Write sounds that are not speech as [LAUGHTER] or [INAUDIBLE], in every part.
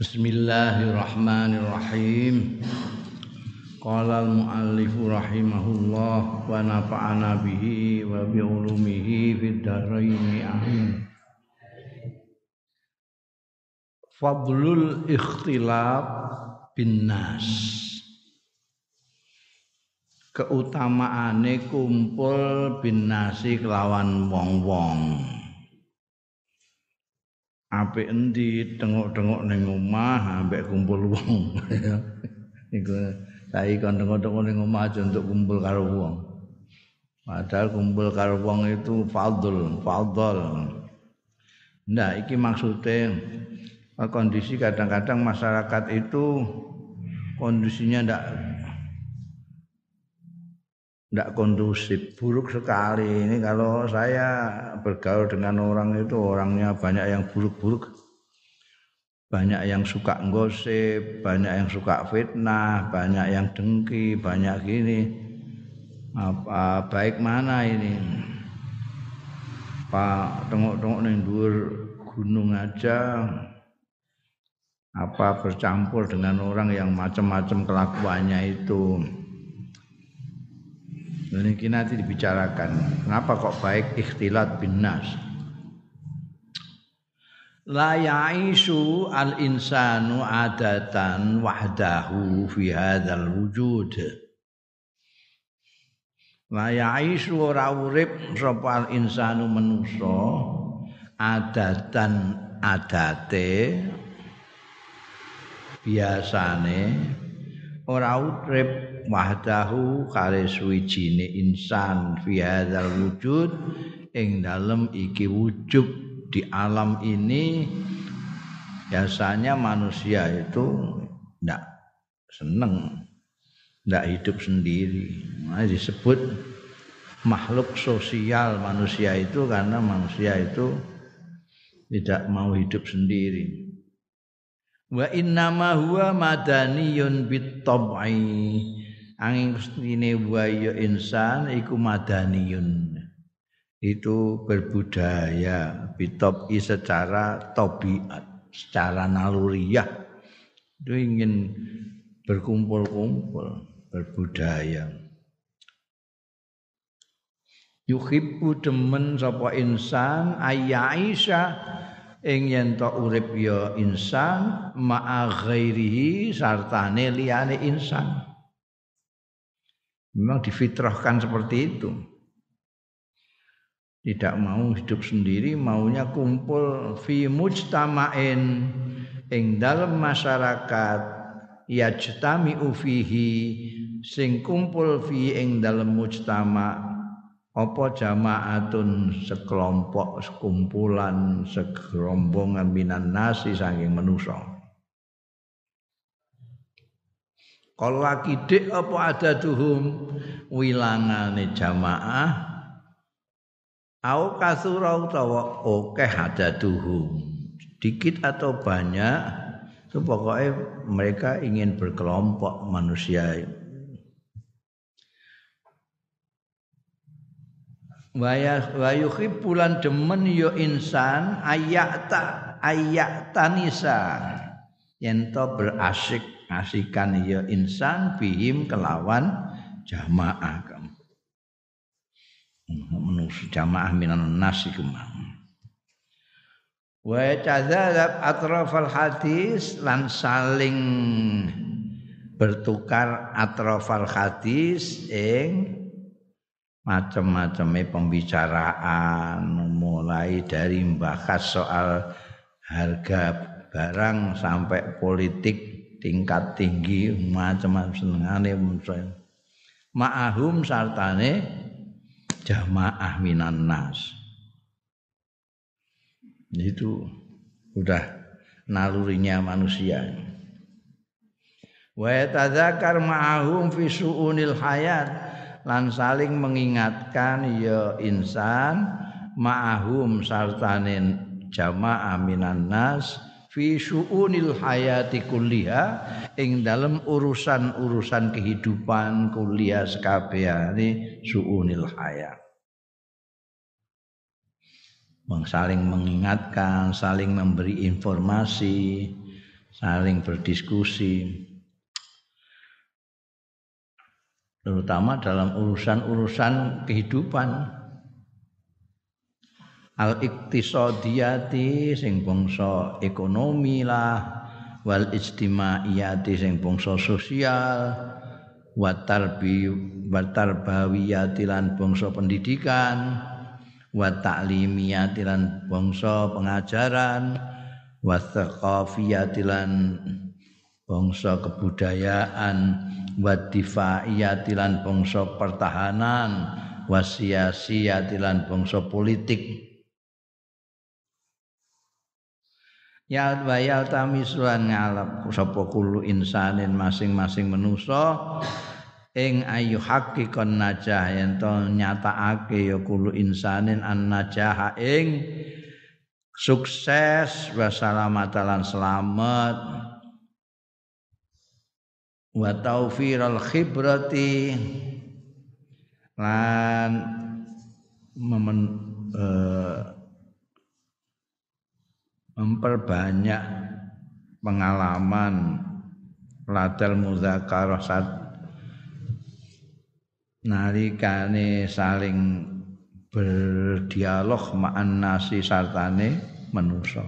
Bismillahirrahmanirrahim. Qala al-muallif rahimahullah wa nafa'ana bihi wa bi ulumihi fid dharain amin. Fadlul ikhtilaf bin nas. Keutamaane kumpul bin nasi kelawan wong-wong apik endi tengok-tengok ning omah ambek kumpul wong. [LAUGHS] Niku saiki kon tengok-tengok ning omah aja untuk kumpul karo wong. Padahal kumpul karo wong itu fadl fadl. Nah iki maksudnya kondisi kadang-kadang masyarakat itu kondisinya ndak tidak kondusif, buruk sekali. Ini kalau saya bergaul dengan orang itu orangnya banyak yang buruk-buruk, banyak yang suka gosip, banyak yang suka fitnah, banyak yang dengki, banyak gini. Apa baik mana ini? Pak tengok-tengok nih dhuwur gunung aja apa bercampur dengan orang yang macam-macam kelakuannya itu. Dan ini nanti dibicarakan. Kenapa kok baik ikhtilat bin nas? La ya'isu al-insanu adatan wahdahu fi hadzal wujud. La ya'isu ora urip sapa al-insanu manusa adatan adate biasane ora urip wahdahu kare suwijine insan fi hadzal wujud ing dalem iki wujud di alam ini. Biasanya manusia itu ndak seneng ndak hidup sendiri. Nah, disebut makhluk sosial manusia itu karena manusia itu tidak mau hidup sendiri. Wa innama huwa madaniyun bit tab'i angin mestine wa ya insan iku madaniyun. Itu berbudaya bitobi secara tobiat secara naluriah. Itu ingin berkumpul-kumpul berbudaya. Yuhibbu demen sapa insan ayyaisha ing yen urip ya insan ma'a ghairihi sartane liyane insan Memang difitrahkan seperti itu. Tidak mau hidup sendiri, maunya kumpul fi mujtama'in. Ing dalam masyarakat yajtami fihi. Sing kumpul fi ing dalam mujtama. Apa jamaatun sekelompok sekumpulan segerombongan minan nasi saking manusia Kalau lagi dik apa ada tuhum wilangane jamaah. Au kasura utawa akeh ada tuhum sedikit atau banyak itu pokoknya mereka ingin berkelompok manusia. Wayuhi bulan demen yo insan ayakta ayaktanisa yen to berasik ngasikan ya insan bihim kelawan jamaah kamu. Menusu jamaah minan nasi kemang wa tadzalab atrafal hadis lan saling bertukar atrafal hadis ing macam-macamnya pembicaraan mulai dari membahas soal harga barang sampai politik tingkat tinggi macam-macam senengane ma'ahum sartane jamaah minan nas. Itu udah nalurinya manusia. Wa tadzakar ma'ahum fi suunil hayat lan saling mengingatkan ya insan ma'ahum sartane jamaah minan nas fi syu'unil hayati kulliha ing dalam urusan-urusan kehidupan kuliah sekabehane syu'unil hayat. Saling mengingatkan, saling memberi informasi saling berdiskusi. Terutama dalam urusan-urusan kehidupan al iktisadiyati sing bangsa ekonomi lah wal ijtimaiyati sing bangsa sosial wa tarbi wa tarbawiyati lan bangsa pendidikan wa ta'limiyati lan bangsa pengajaran wa thaqafiyati lan bangsa kebudayaan wa difaiyati lan bangsa pertahanan wa siyasiyati lan bangsa politik ya wa ya tamisulan ngalap. Sapa kulo insanin masing-masing manusa. Ing ayu hakikon najah yen to nyatakake ya kulo insanin an najah ing sukses. Wa salamatan selamat. Wa taufiral khibrati. Lan memen, uh, memperbanyak pengalaman ladal muzakarah sat nalikane saling berdialog ma'an nasi sartane manusa.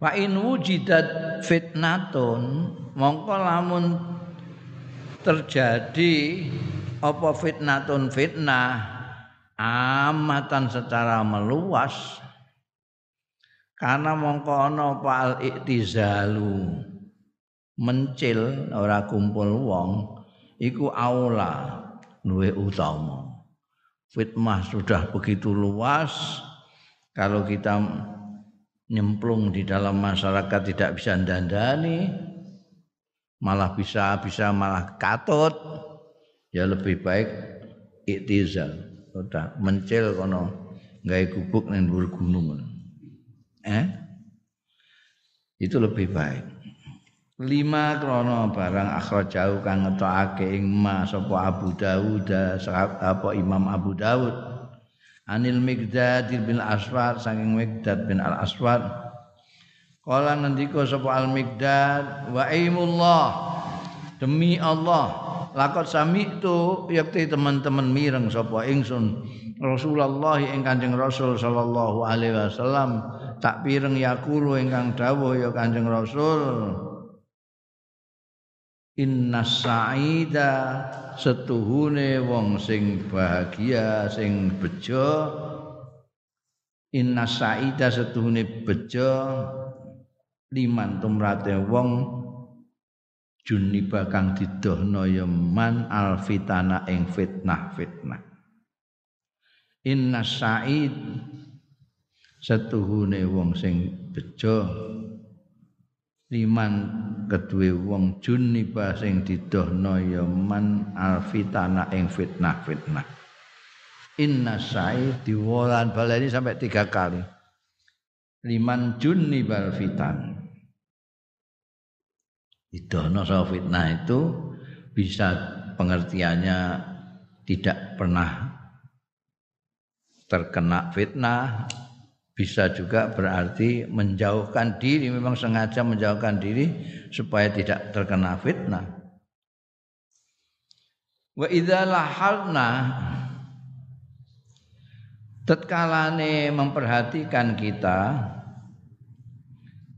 Wa in wujidat fitnatun mongko lamun terjadi apa fitnatun fitnah amatan secara meluas. Karena mongko ana apa al iktizalu mencil ora kumpul wong iku aula luwe utama. Fitnah sudah begitu luas kalau kita nyemplung di dalam masyarakat tidak bisa dandani malah bisa bisa malah katut ya lebih baik iktizal sudah mencil kono gawe gubuk nang dhuwur gunung eh? Itu lebih baik. Lima krono barang jauh kang ngetokake ing ma sapa Abu Dawud apa Imam Abu Dawud. Anil Migdad bin Aswad saking Migdad bin Al Aswad Kala ngendika sapa Al Migdad wa aimullah demi Allah lakot sami itu yakti teman-teman mireng sapa ingsun Rasulullah ing Kanjeng Rasul sallallahu alaihi wasallam tak pireng yakulu ingkang dawuh ya Kanjeng Rasul. Inna sa'ida setuhune wong sing bahagia sing bejo. Inna sa'ida setuhune bejo. Liman tumrate wong juniba kang didohno ya man alfitana ing fitnah fitnah Inna sa'id setuhune wong sing bejo liman kedue wong juniba sing didohno ya man alfitana ing fitnah-fitnah. Inna sa'i diwolan baleni sampai tiga kali. Liman junibal fitan didohno sama fitnah itu bisa pengertiannya tidak pernah terkena fitnah bisa juga berarti menjauhkan diri memang sengaja menjauhkan diri supaya tidak terkena fitnah. Wa idza lahalna tatkalane memperhatikan kita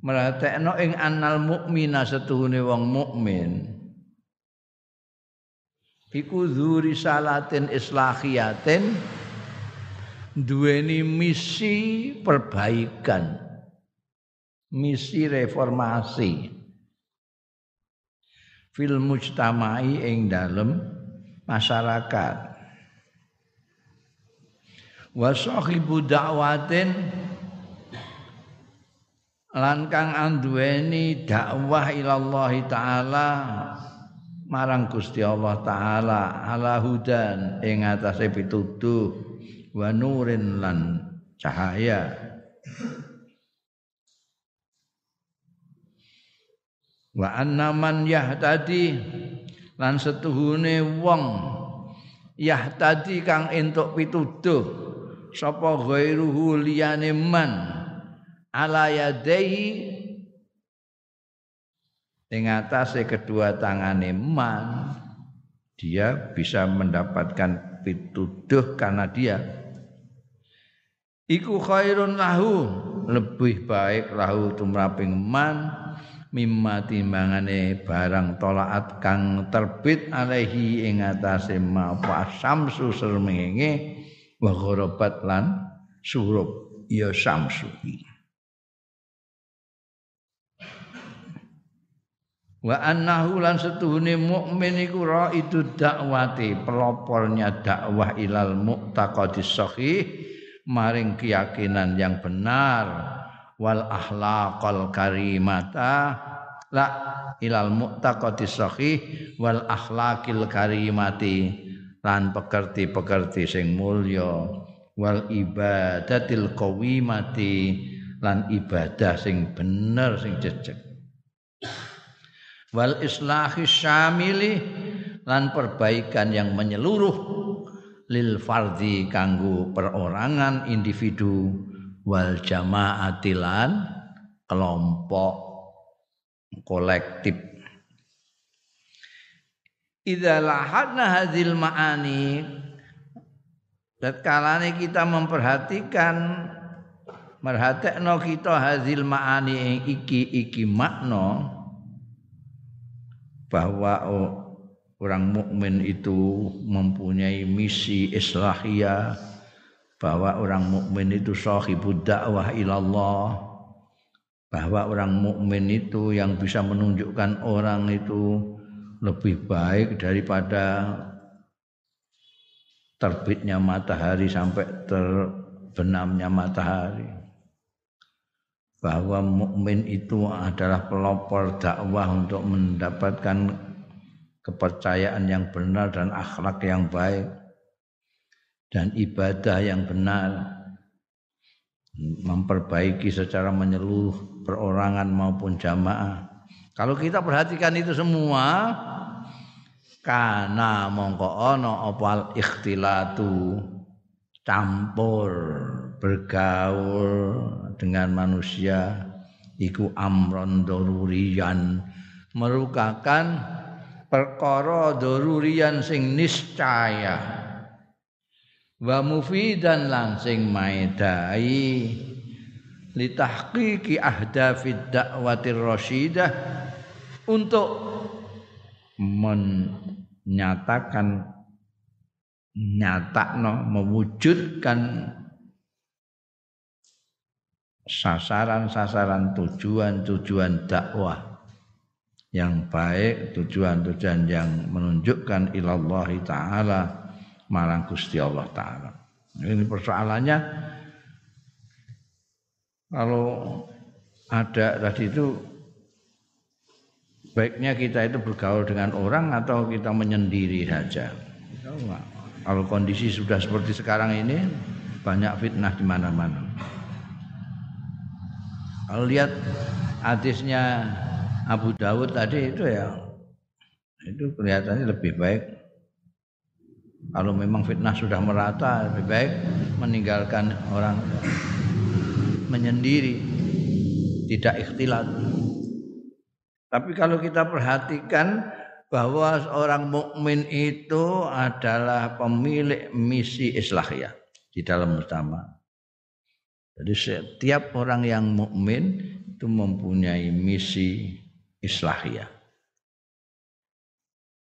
meratekno ing annal mukmina setuhune wong mukmin. Iku dzuri salatin islahiyatin duweni misi perbaikan misi reformasi. Fil mujtamai ing dalem masyarakat. Wa sahibu da'watin lan kang anduweni dakwah ilallah taala marang Gusti Allah taala ala hudan ing atase pituduh wa nurin lan cahaya. Wa anna man yahtadi lan setuhune wong yahtadi kang entuk pituduh sapa ghairuhu liyane man ala yadaihi ing atase kedua tangane man dia bisa mendapatkan pituduh karena dia. Iku khairun lahu lebih baik lahu tumraping man mimma timbangane barang tolaat kang terbit alaihi ing atase ma samsu srengenge wa lan surup ya samsu wa annahu lan setuhune mukmin iku itu dakwati pelopornya dakwah ilal muqtaqadis sahih maring keyakinan yang benar wal akhlaqal karimata la ilal mu'taqadis sahih wal akhlaqil karimati lan pekerti-pekerti sing mulya wal ibadatil qawimati lan ibadah sing bener sing jejeg wal islahi syamili lan perbaikan yang menyeluruh lil fardhi kanggo perorangan individu. Wal jamaatilan kelompok kolektif. Idza lahadna hadzal ma'ani tatkala kita memperhatikan merhatekno kita hadzal ma'ani iki iki makna bahwa orang mukmin itu mempunyai misi islahiyah bahwa orang mukmin itu sahibud dakwah ilallah bahwa orang mukmin itu yang bisa menunjukkan orang itu lebih baik daripada terbitnya matahari sampai terbenamnya matahari bahwa mukmin itu adalah pelopor dakwah untuk mendapatkan kepercayaan yang benar dan akhlak yang baik dan ibadah yang benar memperbaiki secara menyeluruh perorangan maupun jamaah. Kalau kita perhatikan itu semua karena mongko ono opal ikhtilatu campur bergaul dengan manusia iku amron dorurian. Merupakan perkara dorurian sing niscaya. Wa mufidan langsing maedai. Litahqiqi ahdafid da'watir rasyidah. Untuk menyatakan nyatakno mewujudkan sasaran-sasaran tujuan-tujuan dakwah yang baik, tujuan-tujuan yang menunjukkan ilallah taala marang Gusti Allah taala. Ini persoalannya kalau ada tadi itu baiknya kita itu bergaul dengan orang atau kita menyendiri saja. Kalau kondisi sudah seperti sekarang ini banyak fitnah di mana-mana. Kalau lihat hadisnya Abu Dawud tadi itu ya itu kelihatannya lebih baik kalau memang fitnah sudah merata lebih baik meninggalkan orang menyendiri tidak ikhtilat. Tapi kalau kita perhatikan bahwa seorang mukmin itu adalah pemilik misi islahiyah di dalam mujtama. Jadi setiap orang yang mukmin itu mempunyai misi islahiyah.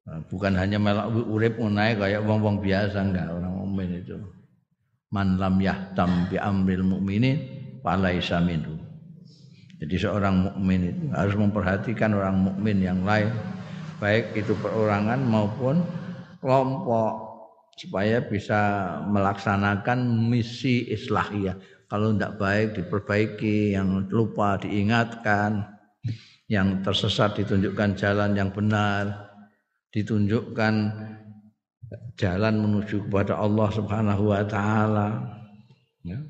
Nah, bukan hanya melak urip naik kayak wong-wong biasa enggak orang mukmin itu. Man lam yahtam bi amril mukminin falaisa minhu. Jadi seorang mukmin itu harus memperhatikan orang mukmin yang lain baik itu perorangan maupun kelompok supaya bisa melaksanakan misi islahiyah. Kalau tidak baik diperbaiki, yang lupa diingatkan, yang tersesat ditunjukkan jalan yang benar ditunjukkan jalan menuju kepada Allah Subhanahu wa taala. Ya.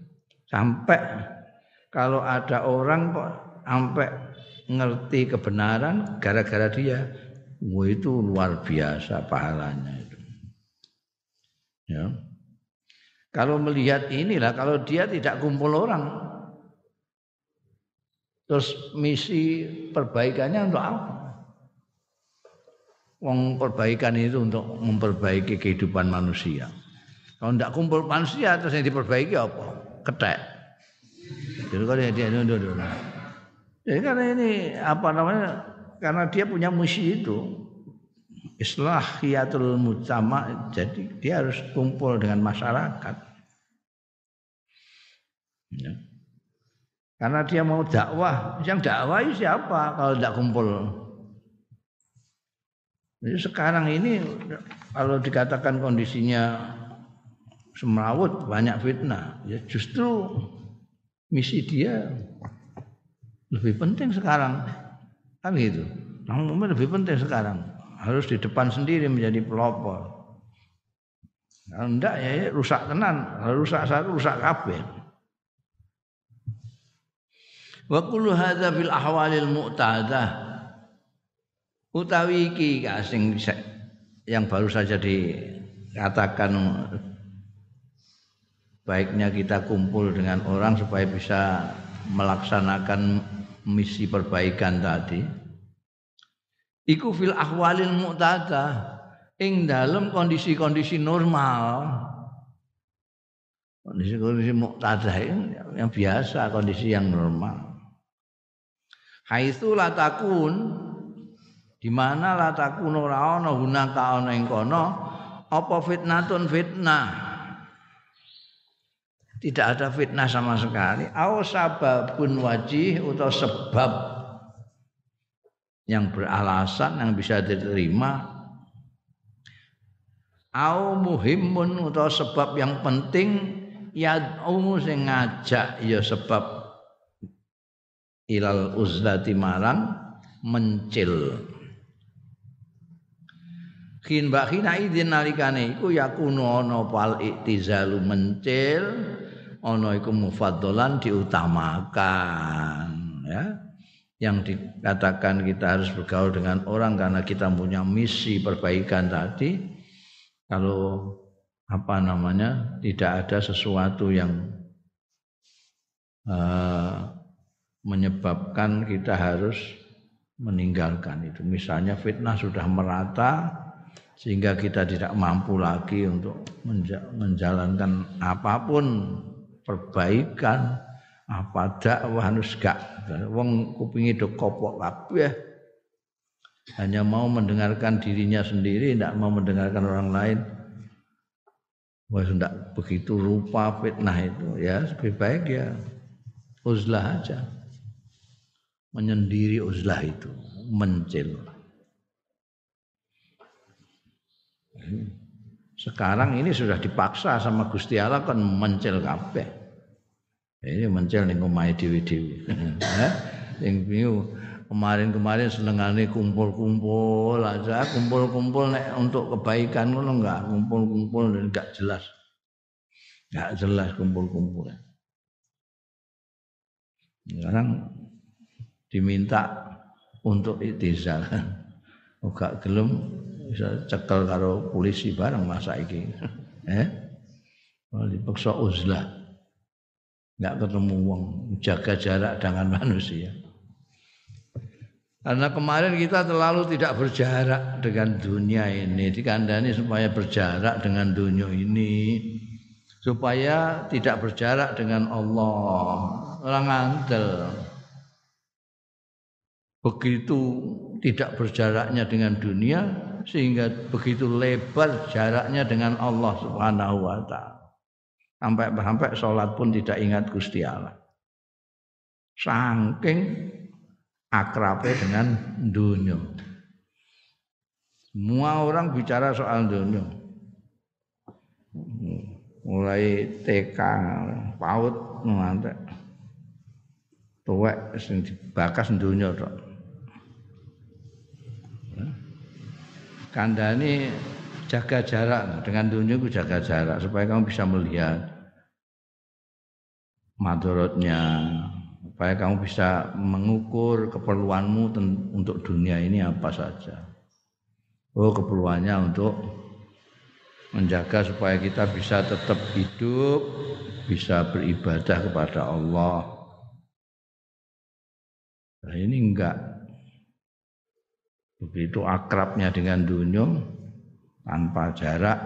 Sampai kalau ada orang kok sampai ngerti kebenaran gara-gara dia, wah itu luar biasa pahalanya itu. Ya. Kalau melihat inilah kalau dia tidak kumpul orang Terus misi perbaikannya untuk apa? Wong perbaikan itu untuk memperbaiki kehidupan manusia. Kalau tidak kumpul manusia terus yang diperbaiki apa? Ketek. Jadi kalau dia dia Jadi karena ini apa namanya? Karena dia punya misi itu islahiyatul mujtama jadi dia harus kumpul dengan masyarakat. Ya. Karena dia mau dakwah, yang dakwah siapa kalau tidak kumpul? Jadi sekarang ini kalau dikatakan kondisinya semrawut banyak fitnah, ya justru misi dia lebih penting sekarang kan gitu. Lebih penting sekarang harus di depan sendiri menjadi pelopor. Kalau enggak ya rusak tenan, rusak satu rusak kabeh. Wa kullu hadza fil ahwalil mu'tadah utawi iki sing yang baru saja dikatakan baiknya kita kumpul dengan orang supaya bisa melaksanakan misi perbaikan tadi iku fil ahwalil mu'tada. Ing dalam kondisi-kondisi normal. Kondisi-kondisi mu'tada yang biasa kondisi yang normal. Haitsu la takun. Di mana la takunu ora ana hunaka ana ing kono apa fitnatun fitnah? Tidak ada fitnah sama sekali. Au sababun wajih atau sebab yang beralasan yang bisa diterima au muhimun atau sebab yang penting yad'u sing ngajak ya sebab ilal uzlati marang mencil. Kin bakhina idzin nalikane iku yakunu ana pal iktizalu mencil ana iku mufaddalan diutamakan ya yang dikatakan kita harus bergaul dengan orang karena kita punya misi perbaikan tadi. Kalau apa namanya tidak ada sesuatu yang uh, menyebabkan kita harus meninggalkan itu. Misalnya fitnah sudah merata sehingga kita tidak mampu lagi untuk menjalankan apa pun perbaikan apa dakwah harus gak? Wong kupingi do kopok kabeh hanya mau mendengarkan dirinya sendiri tidak mau mendengarkan orang lain. Wah tidak begitu rupa fitnah itu ya. Lebih baik ya uzlah aja. Menyendiri uzlah itu mencil. Sekarang ini sudah dipaksa sama Gusti Allah kan mencel kabeh. Ini mencel ning omahe dewi-dewi. [LAUGHS] Sing kemarin-kemarin senengane kumpul-kumpul aja, kumpul-kumpul nek untuk kebaikan ngono enggak, kumpul-kumpul dan enggak jelas. Enggak jelas kumpul-kumpul. Sekarang diminta untuk itizal. [LAUGHS] Enggak gelem bisa cekel karo polisi bareng masa iki. [LAUGHS] eh? Dipaksa uzlah. Enggak ketemu wong, jaga jarak dengan [LAUGHS] manusia. Karena kemarin kita terlalu tidak berjarak dengan dunia ini. Dikandani supaya berjarak dengan dunia ini. Supaya tidak berjarak dengan Allah. Orang antel. Begitu tidak berjaraknya dengan dunia, sehingga begitu lebar jaraknya dengan Allah Subhanahu wa taala. Sampai sampai sholat pun tidak ingat Gusti Allah. Saking akrabnya dengan dunia. Semua orang bicara soal dunia. Mulai TK, PAUD, ngantek. Tuwek sing dibakas dunia kandani jaga jarak dengan dunia itu jaga jarak supaya kamu bisa melihat madorotnya supaya kamu bisa mengukur keperluanmu untuk dunia ini apa saja. Oh keperluannya untuk menjaga supaya kita bisa tetap hidup bisa beribadah kepada Allah. Nah, ini enggak. Begitu akrabnya dengan dunia tanpa jarak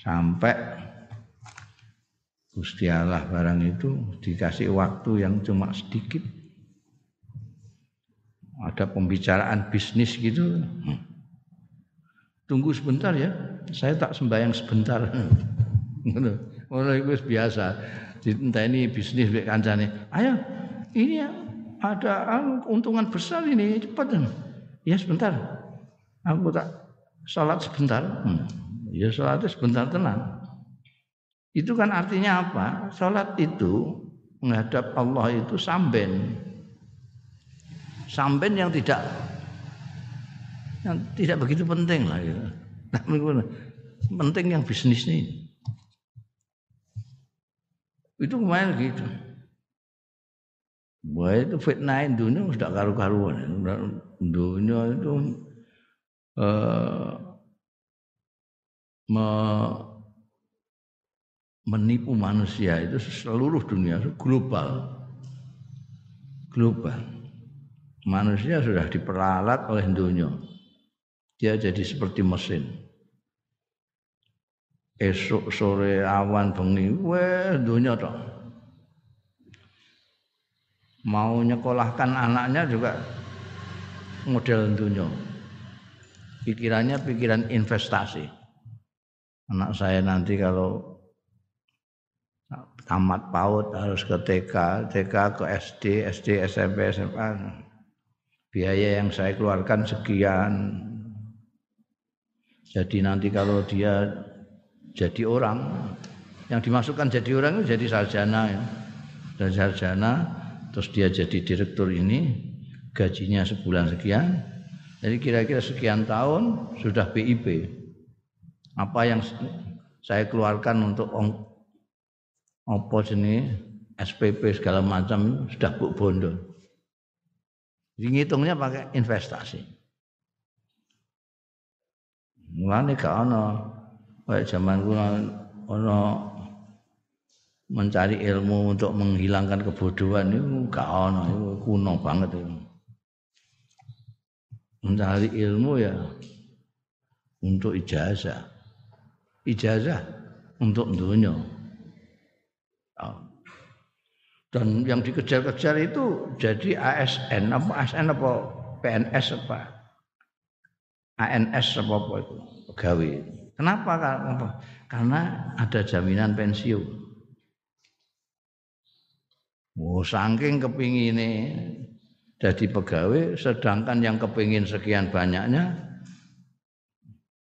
sampai Gusti Allah barang itu dikasih waktu yang cuma sedikit. Ada pembicaraan bisnis gitu. Tunggu sebentar ya saya tak sembahyang sebentar. Ngono itu biasa entah ini bisnis kancane kancane. Ayo ini ya ada untungan besar ini cepat. Ya sebentar. Aku tak sholat sebentar hmm. ya sholat sebentar tenang itu kan artinya apa sholat itu menghadap Allah itu samben samben yang tidak yang tidak begitu penting lah gitu. Nah, penting yang bisnis ini. Itu kemarin gitu. Wah itu fitnah dunia sudah karu-karuan. Dunia itu uh, me, menipu manusia itu seluruh dunia global. Global. Manusia sudah diperalat oleh dunia. Dia jadi seperti mesin. Esok sore awan bengi, weh dunia toh mau nyekolahkan anaknya juga model dunia. Pikirannya pikiran investasi. Anak saya nanti kalau tamat PAUD harus ke TK, TK ke SD, SD, SMP, SMA. Biaya yang saya keluarkan sekian. Jadi nanti kalau dia jadi orang, yang dimasukkan jadi orang itu jadi sarjana ya. Dan sarjana terus dia jadi direktur ini gajinya sebulan sekian jadi kira-kira sekian tahun sudah BIP apa yang saya keluarkan untuk ong, opo sini SPP segala macam sudah buk bondo jadi ngitungnya pakai investasi. Mulane gak ono kayak zaman kuno ono mencari ilmu untuk menghilangkan kebodohan itu gak ono itu kuno banget itu. Mencari ilmu ya untuk ijazah. Ijazah untuk dunia. Oh. Dan yang dikejar-kejar itu jadi ASN apa ASN apa PNS apa ANS apa apa itu pegawai. Kenapa? Karena ada jaminan pensiun. Oh, saking kepingine jadi pegawai, sedangkan yang kepingin sekian banyaknya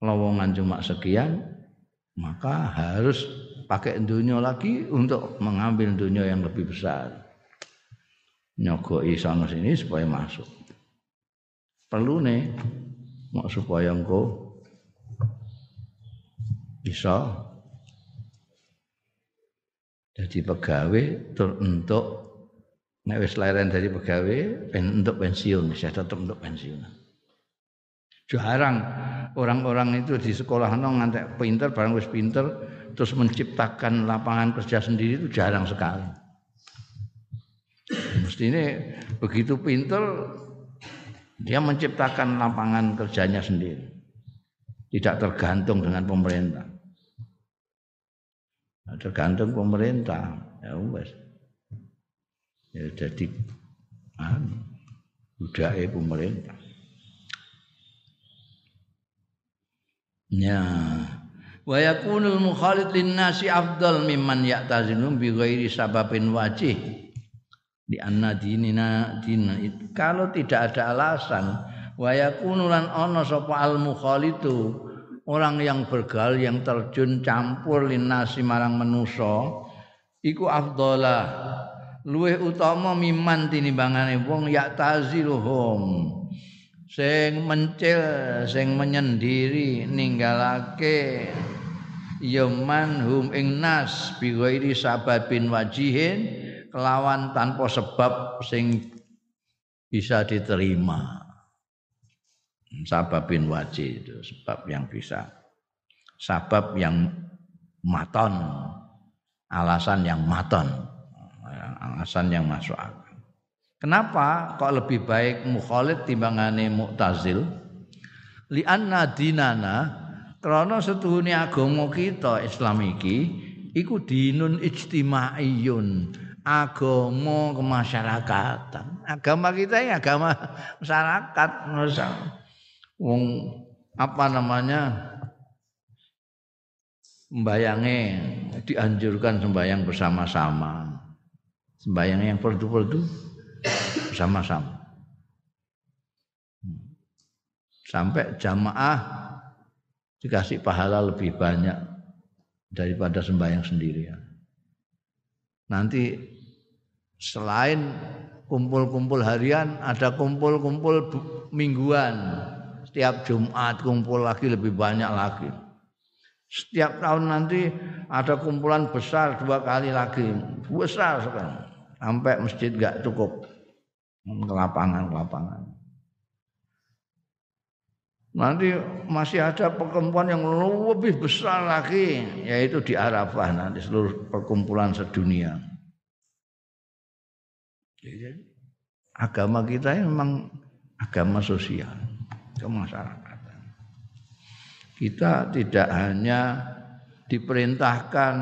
lowongan cuma sekian, maka harus pakai dunia lagi untuk mengambil dunia yang lebih besar. Nyogoi sana sini supaya masuk. Perlu nih, mau supaya engkau bisa jadi pegawai untuk Nek wis leren dari pegawai pen, untuk pensiun, saya tetap untuk pensiun. Jarang orang-orang itu di sekolah nong ngantek pinter, barang wis pinter, terus menciptakan lapangan kerja sendiri itu jarang sekali. Mesti ini begitu pinter, dia menciptakan lapangan kerjanya sendiri. Tidak tergantung dengan pemerintah. Tergantung pemerintah, ya wes ya jadi anu, budaya pemerintah. Ya. Wa yakunul mukhalid nasi afdal mimman ya'tazilum bi ghairi sababin wajih. Di anna dinina dina kalau tidak ada alasan wa yakunulan ana sapa al mukhalitu orang yang bergaul yang terjun campur linasi marang manusa iku afdalah luwih utama miman tinimbangane wong ya taziluhum sing mencil sing menyendiri ninggalake yaman hum ing nas bi ghairi sababin wajihin kelawan tanpa sebab sing bisa diterima. Sababin wajih itu sebab yang bisa. Sabab yang maton alasan yang maton alasan yang masuk akal. Kenapa kok lebih baik mukhalid timbangane mu'tazil? Li anna dinana krana setuhune agama kita Islam iki iku dinun ijtimaiyun, agama kemasyarakatan. Agama kita ini agama masyarakat, wong apa namanya? Sembayangnya dianjurkan sembayang bersama-sama. Sembayang yang perdu-perdu bersama-sama. Sampai jamaah dikasih pahala lebih banyak daripada sembahyang sendirian. Nanti selain kumpul-kumpul harian ada kumpul-kumpul mingguan. Setiap Jumat kumpul lagi lebih banyak lagi. Setiap tahun nanti ada kumpulan besar dua kali lagi. Besar sekarang. Sampai masjid gak cukup. Ke lapangan-lapangan. Nanti masih ada perkumpulan yang lebih besar lagi, yaitu di Arafah nanti seluruh perkumpulan sedunia. Jadi, agama kita memang agama sosial, kemasyarakatan. Kita tidak hanya diperintahkan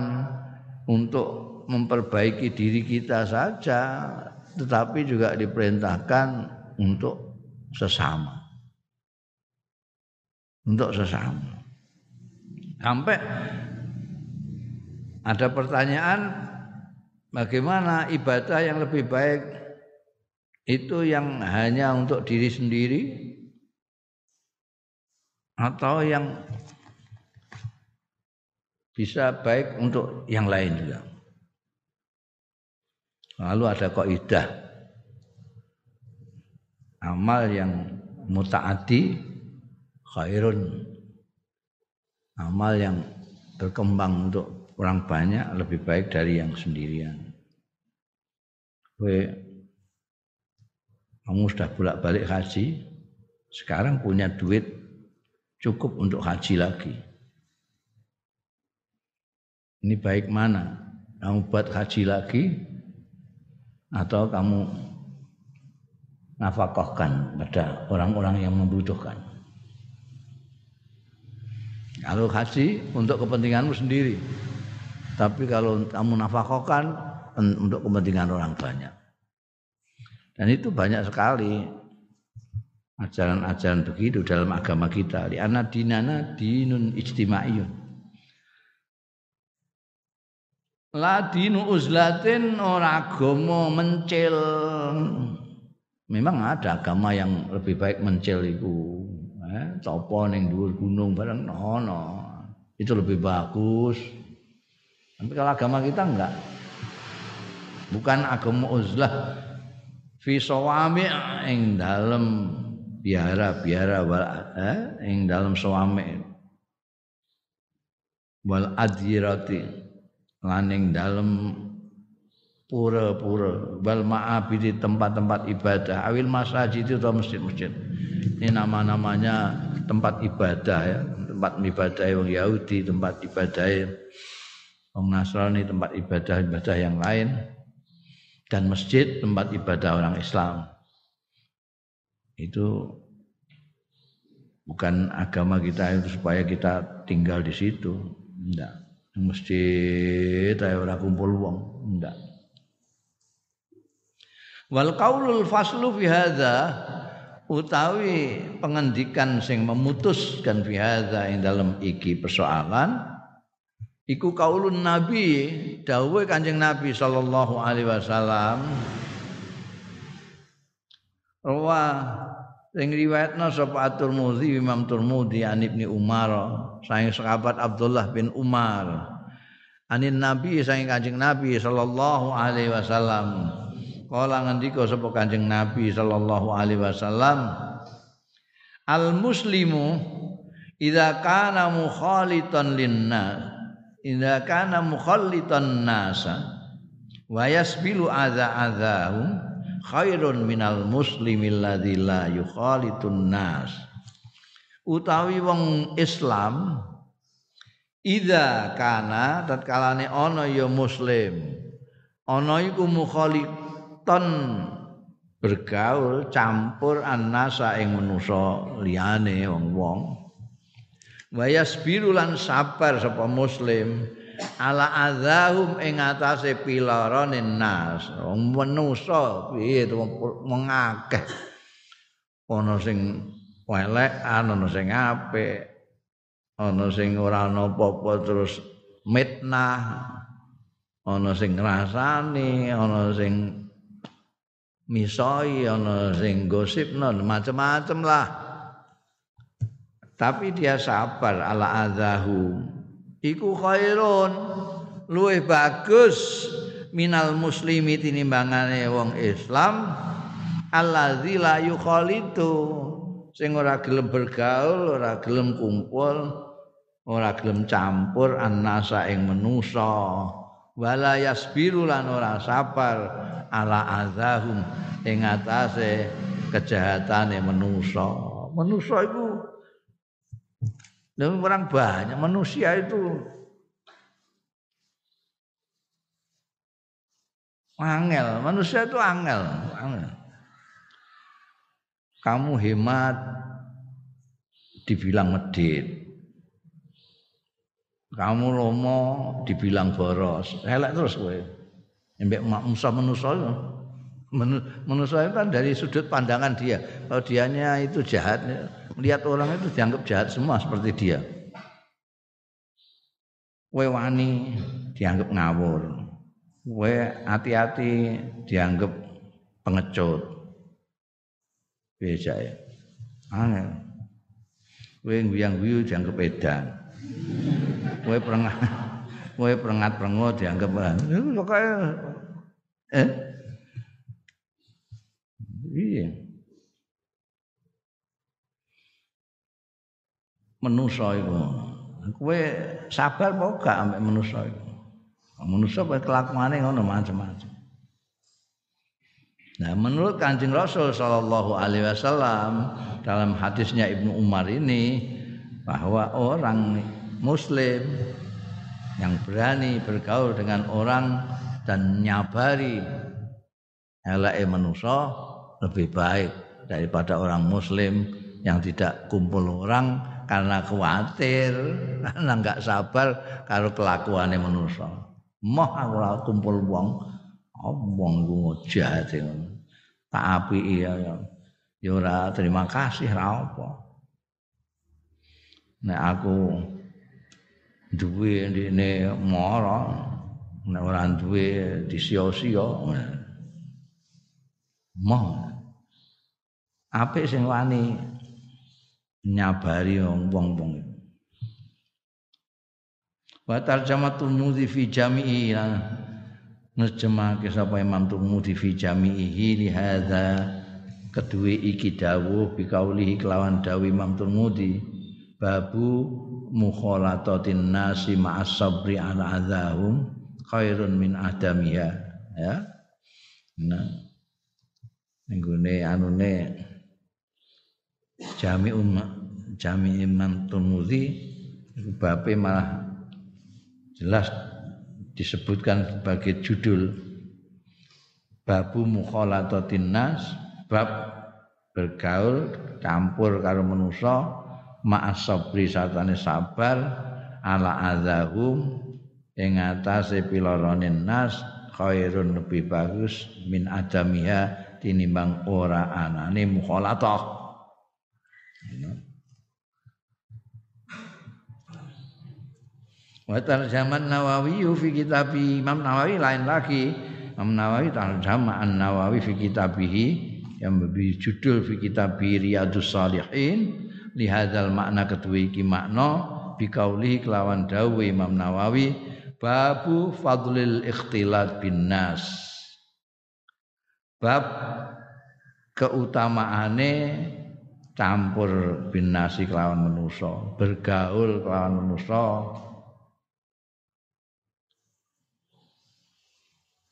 untuk memperbaiki diri kita saja, tetapi juga diperintahkan untuk sesama untuk sesama. Sampai ada pertanyaan bagaimana ibadah yang lebih baik itu yang hanya untuk diri sendiri atau yang bisa baik untuk yang lain juga. Lalu ada kaidah amal yang mutaati khairun amal yang berkembang untuk orang banyak lebih baik dari yang sendirian. Kowe kamu sudah bolak-balik haji, sekarang punya duit cukup untuk haji lagi. Ini baik mana? Kamu buat haji lagi atau kamu nafkahkan pada orang-orang yang membutuhkan? Kalau haji untuk kepentinganmu sendiri. Tapi kalau kamu nafkahkan untuk kepentingan orang banyak. Dan itu banyak sekali ajaran-ajaran begitu dalam agama kita. Di anak dinana dinun ijtimaiyun. La dinu uzlatin ora agama mencil. Memang ada agama yang lebih baik mencil itu eh, topo ning dhuwur gunung bareng ono. Itu lebih bagus. Tapi kalau agama kita enggak. Bukan agama uzlah fi sawami ing dalem biara-biara wal eh, ing dalem sawami wal adirati lan ing dalem pura-pura wal ma'abidi tempat-tempat ibadah awil masjid itu masjid-masjid ini nama-namanya tempat ibadah ya, tempat ibadah orang Yahudi, tempat ibadah orang Nasrani, tempat ibadah-ibadah yang lain dan masjid tempat ibadah orang Islam. Itu bukan agama kita itu supaya kita tinggal di situ. Enggak. Masjid ayo ora kumpul wong, enggak. Wal qaulul faslu fi hadza utawi pengendikan sing memutuskan fi hadza ing dalam iki persoalan iku kaulun nabi dawuhe kanjeng nabi sallallahu alaihi wasallam Rawa sing riwayatna sapa At-Tirmidzi Imam Tirmidzi an Ibnu Umar saking sahabat Abdullah bin Umar. Anin Nabi saking Kanjeng Nabi sallallahu alaihi wasallam. Kala ngendika sapa Kanjeng Nabi sallallahu alaihi wasallam Al muslimu idza kana mukhalitan linnas idza kana mukhallitan nasa wa yasbilu adza khairun minal muslimi alladzi la yukhalitun nas. Utawi wong Islam idza kana tatkalane ana ya muslim ana iku mukhalit ton bergaul campur annasa ing manusa liyane wong-wong. Wa yasbiru lan sabar sapa muslim ala azahum ing atase pilarane nas. Wong manusa piye to? Mengakeh ana sing elek ana sing apik ana sing ora ana apa-apa terus mitnah ana sing ngrasani ana sing misoi ana sing gosipno macam-macam lah. Tapi dia sabar ala azahum iku khairun. Luwih bagus minal muslimi tinimbangane wong Islam. Allazi la yukhalitu. Sing ora gelem bergaul ora gelem kumpul ora gelem campur annasa ing manusa wala yasbiru lan ora sabar ala azahum ing atase kejahatane manusa manusa iku dan orang banyak manusia itu angel, manusia itu angel, angel. Kamu hemat dibilang medit. Kamu lomo dibilang boros. Elek terus kowe. Embek musa manusia manusia itu kan dari sudut pandangan dia. Kalau dianya itu jahat, melihat orang itu dianggap jahat semua seperti dia. Kue wani dianggap ngawur. Kue hati-hati dianggap pengecut. Beda ya. Aneh. Kue nguyang guyu dianggap edan. Kue perengat. [LAUGHS] Kue perengat perengut dianggap pokoknya eh Iya. Menusa iku. Kowe sabar apa gak ambek menusa iku? Menusa kowe kelakuane ngono macam-macam. Nah, menurut Kanjeng Rasul sallallahu alaihi wasallam dalam hadisnya Ibnu Umar ini bahwa orang muslim yang berani bergaul dengan orang dan nyabari eleke manusa lebih baik daripada orang muslim yang tidak kumpul orang karena khawatir [LAUGHS] karena nggak sabar kalau kelakuannya manusia. Moh aku kumpul wong. Oh, wong ku jahat tak api iya ya. Ora terima kasih ra apa. Nek aku duwe ndine mara nek ora duwe disio-sio. Moh apik sing wani nyabari wong-wong. Wa tarjamatul mudhi fi jami'i nerjemahake sapa Imam Tirmidzi fi jami'ihi li hadza. Kedue iki dawuh bi kaulihi kelawan dawuh Imam Tirmidzi babu mukhalatatin nasi ma'as sabri ala adzahum khairun min adamiha. Ya. Nah. Nggone anune Jami Jami Imam Tirmidzi bape malah jelas disebutkan sebagai judul babu mukhalatatin nas bab bergaul campur karo manusa ma'as sabri satane sabar ala azahum ing atase piloronin nas khairun lebih bagus min adamiha tinimbang ora anane mukhalatah Wa tarjaman Nawawi fi kitab Imam Nawawi lain lagi. Imam Nawawi tarjama An-Nawawi fi kitabihi yang judul fi kitab Riyadus Salihin. Li hadzal makna kedua iki makna bi kelawan dawuh Imam Nawawi babu fadlil ikhtilat bin nas. Bab keutamaane campur binasi kelawan manusa, bergaul kelawan manusa.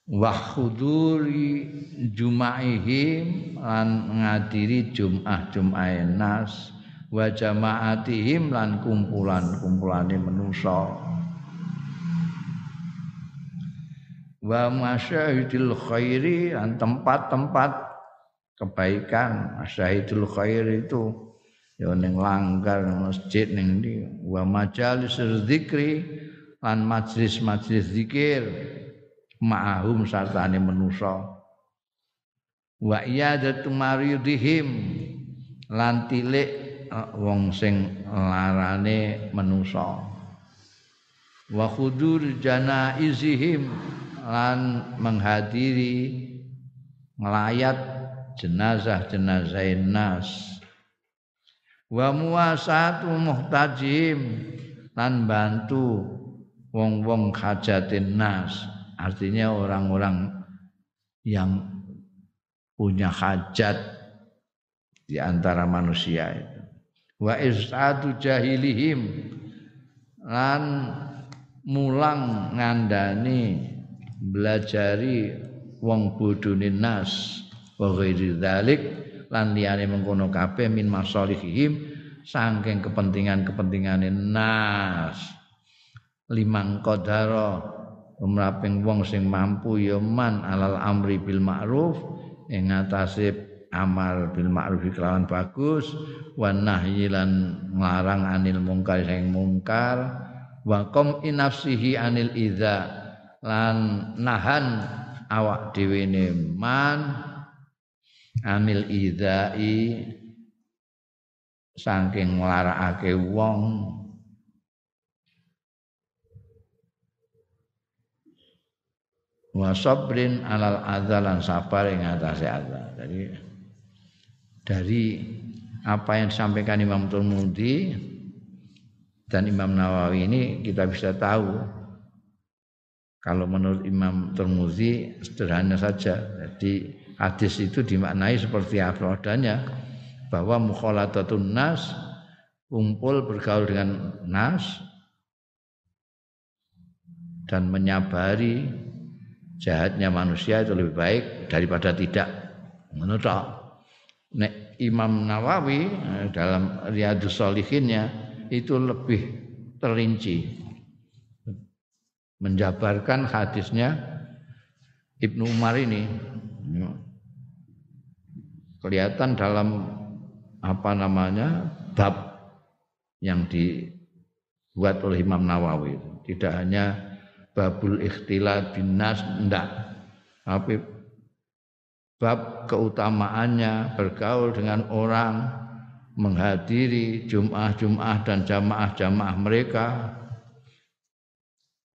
Wa khuduri jumaihim lan ngadiri Jum'ah Jum'ah nas wa jamaatihim lan kumpulan-kumpulane manusa. Wa masyahidil khairi lan tempat-tempat kebaikan syahidul khair itu ya ning langgar masjid ning ndi? Wa majalis zikri lan majlis-majlis zikir ma'ahum sartane manusa. Wa iyadatu maridihim lan tilik eh, wong sing larane manusa. Wa khudur janaizihim lan menghadiri ngelayat jenazah-jenazah nas. Wa muasatu muhtajim. Lan bantu wong-wong hajatin nas. Artinya orang-orang yang punya hajat di antara manusia itu. Wa isatu jahilihim. Lan mulang ngandani belajari wong bodone nas wa ghairi dzalik lan liyane mengkono kabeh min masalihihim saking kepentingan-kepentingane nas. Limang qadara umraping wong sing mampu ya man alal amri bil ma'ruf ing atase amal bil ma'ruf kelawan bagus wa nahyi lan nglarang anil mungkar sing mungkar wa qom inafsihi anil idza lan nahan awak dhewe man anil idzai saking nglarakake wong wa sabrin alal adzalan sabar ing atase adzan. Jadi dari apa yang disampaikan Imam Tirmidzi dan Imam Nawawi ini kita bisa tahu kalau menurut Imam Tirmidzi sederhana saja. Jadi hadis itu dimaknai seperti apa? Adanya bahwa mukhalatatun nas kumpul bergaul dengan nas dan menyabari jahatnya manusia itu lebih baik daripada tidak. Menurut Nek Imam Nawawi eh, dalam Riyadus Solihinnya itu lebih terinci menjabarkan hadisnya Ibnu Umar ini kelihatan dalam apa namanya bab yang dibuat oleh Imam Nawawi. Tidak hanya babul ikhtilat bin nas ndak. Tapi bab keutamaannya bergaul dengan orang menghadiri jum'ah-jum'ah dan jamaah-jamaah mereka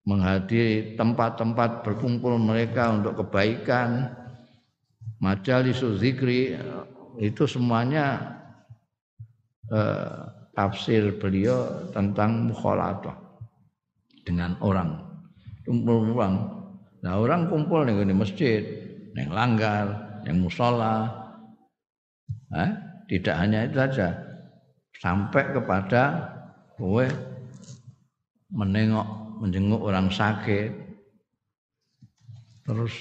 menghadiri tempat-tempat berkumpul mereka untuk kebaikan majalis zikri itu semuanya eh, tafsir beliau tentang mukhalatah dengan orang kumpul uang. Nah orang kumpul nih di masjid, nih langgar, yang musola. Eh, tidak hanya itu saja, sampai kepada gue menengok, menjenguk orang sakit, terus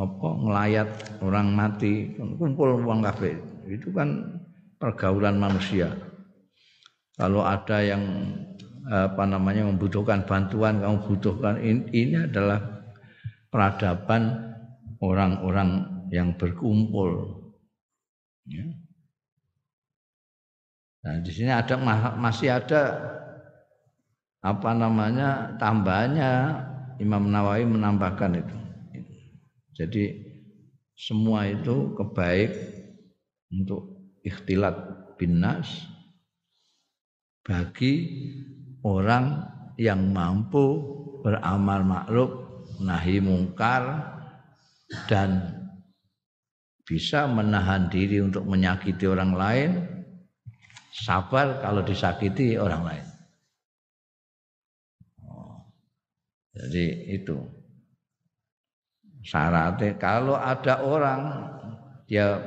apa ngelayat orang mati, kumpul uang kafe. Itu kan pergaulan manusia. Kalau ada yang apa namanya membutuhkan bantuan kamu butuhkan ini, ini adalah peradaban orang-orang yang berkumpul ya. Nah, di sini ada masih ada apa namanya tambahannya Imam Nawawi menambahkan itu. Jadi semua itu kebaik untuk ikhtilat binas bagi orang yang mampu beramal makruf nahi mungkar dan bisa menahan diri untuk menyakiti orang lain sabar kalau disakiti orang lain. Oh, jadi itu syaratnya kalau ada orang dia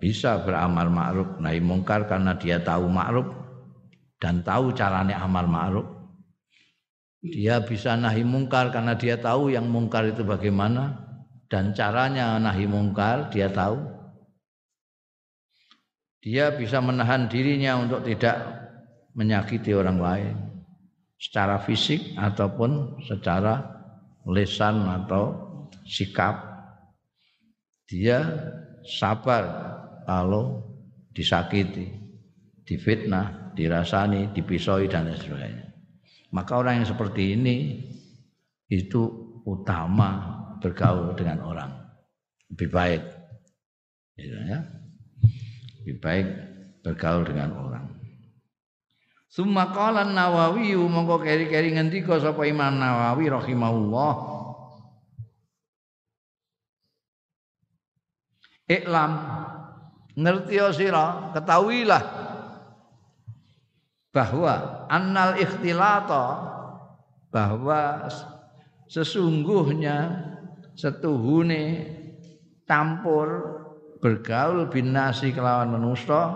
bisa beramal ma'ruf nahi mungkar karena dia tahu ma'ruf dan tahu caranya amal ma'ruf. Dia bisa nahi mungkar karena dia tahu yang mungkar itu bagaimana dan caranya nahi mungkar dia tahu. Dia bisa menahan dirinya untuk tidak menyakiti orang lain secara fisik ataupun secara lesan atau sikap. Dia sabar kalau disakiti, difitnah, dirasani, dipisoi dan lain sebagainya. Maka orang yang seperti ini itu utama bergaul dengan orang. Lebih baik. Gitu ya. Lebih baik bergaul dengan orang. Summa qala Nawawi mongko keri-keri ngendika sapa Imam Nawawi rahimahullah Iklam. Ngerti sira? Ketahuilah bahwa annal ikhtilata bahwa sesungguhnya setuhune campur bergaul binasi kelawan manusia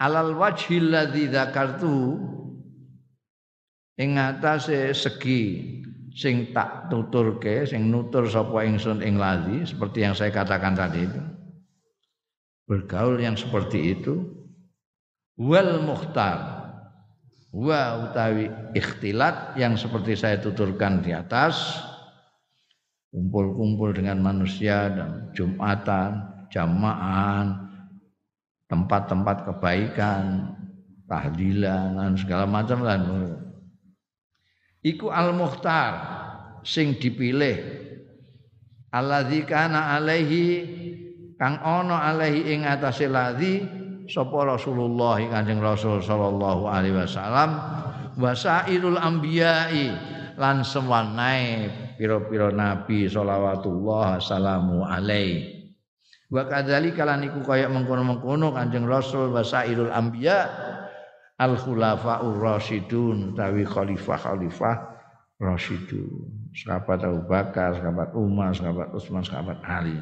alal wajhil ladzi dzakartu ing segi sing tak tuturke sing nutur sapa ingsun ing ladzi seperti yang saya katakan tadi itu bergaul yang seperti itu wal mukhtar wa utawi ikhtilat yang seperti saya tuturkan di atas kumpul-kumpul dengan manusia dan jumatan jamaah tempat-tempat kebaikan, tahdilan dan segala macam lah. Iku al-mukhtar sing dipilih. Alladzi kana alaihi kang ana alaihi ing atase ladzi sapa Rasulullah Kanjeng Rasul sallallahu alaihi wasallam. Wasairul anbiya'i lan sewanai pira-pira nabi salawatullah salamu alaihi. Wa kadzalika lan iku kaya mengkono-mengkono Kanjeng Rasul wa sairul anbiya al khulafaur rasyidun tawi khalifah-khalifah rasyidun. Sahabat Abu Bakar, sahabat Umar, sahabat Utsman, sahabat Ali.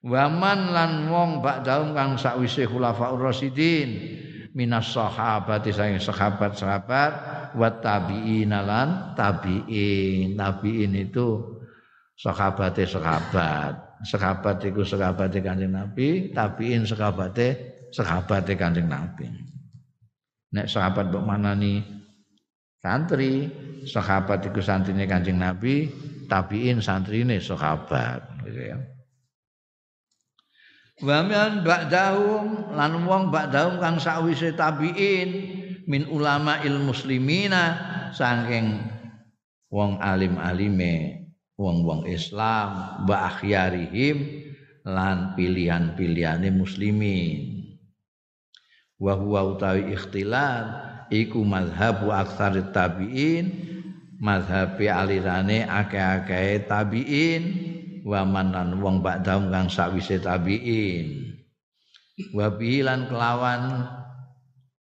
Waman lan wong ba'daum kang sakwise khulafaur rasyidin minas sahabati saking sahabat-sahabat wa tabi'in lan tabi'in. Tabi'in itu sahabate sahabat sahabat iku sahabate Kanjeng Nabi, tabiin sahabate sahabate Kanjeng Nabi. Nek sahabat mbok manani santri, sahabat iku santrine Kanjeng Nabi, tabiin santrine sahabat gitu ya. Wa min ba'dahum lan wong ba'dahum kang sakwise tabiin min ulama il muslimina saking wong alim-alime wong-wong Islam wa lan pilihan-pilihane muslimin wa huwa utawi ikhtilaf iku mazhabu aktsar tabi'in mazhabi alirane akeh-akeh tabi'in wa manan wong ba'dahum kang sawise tabi'in. Wa bilan kelawan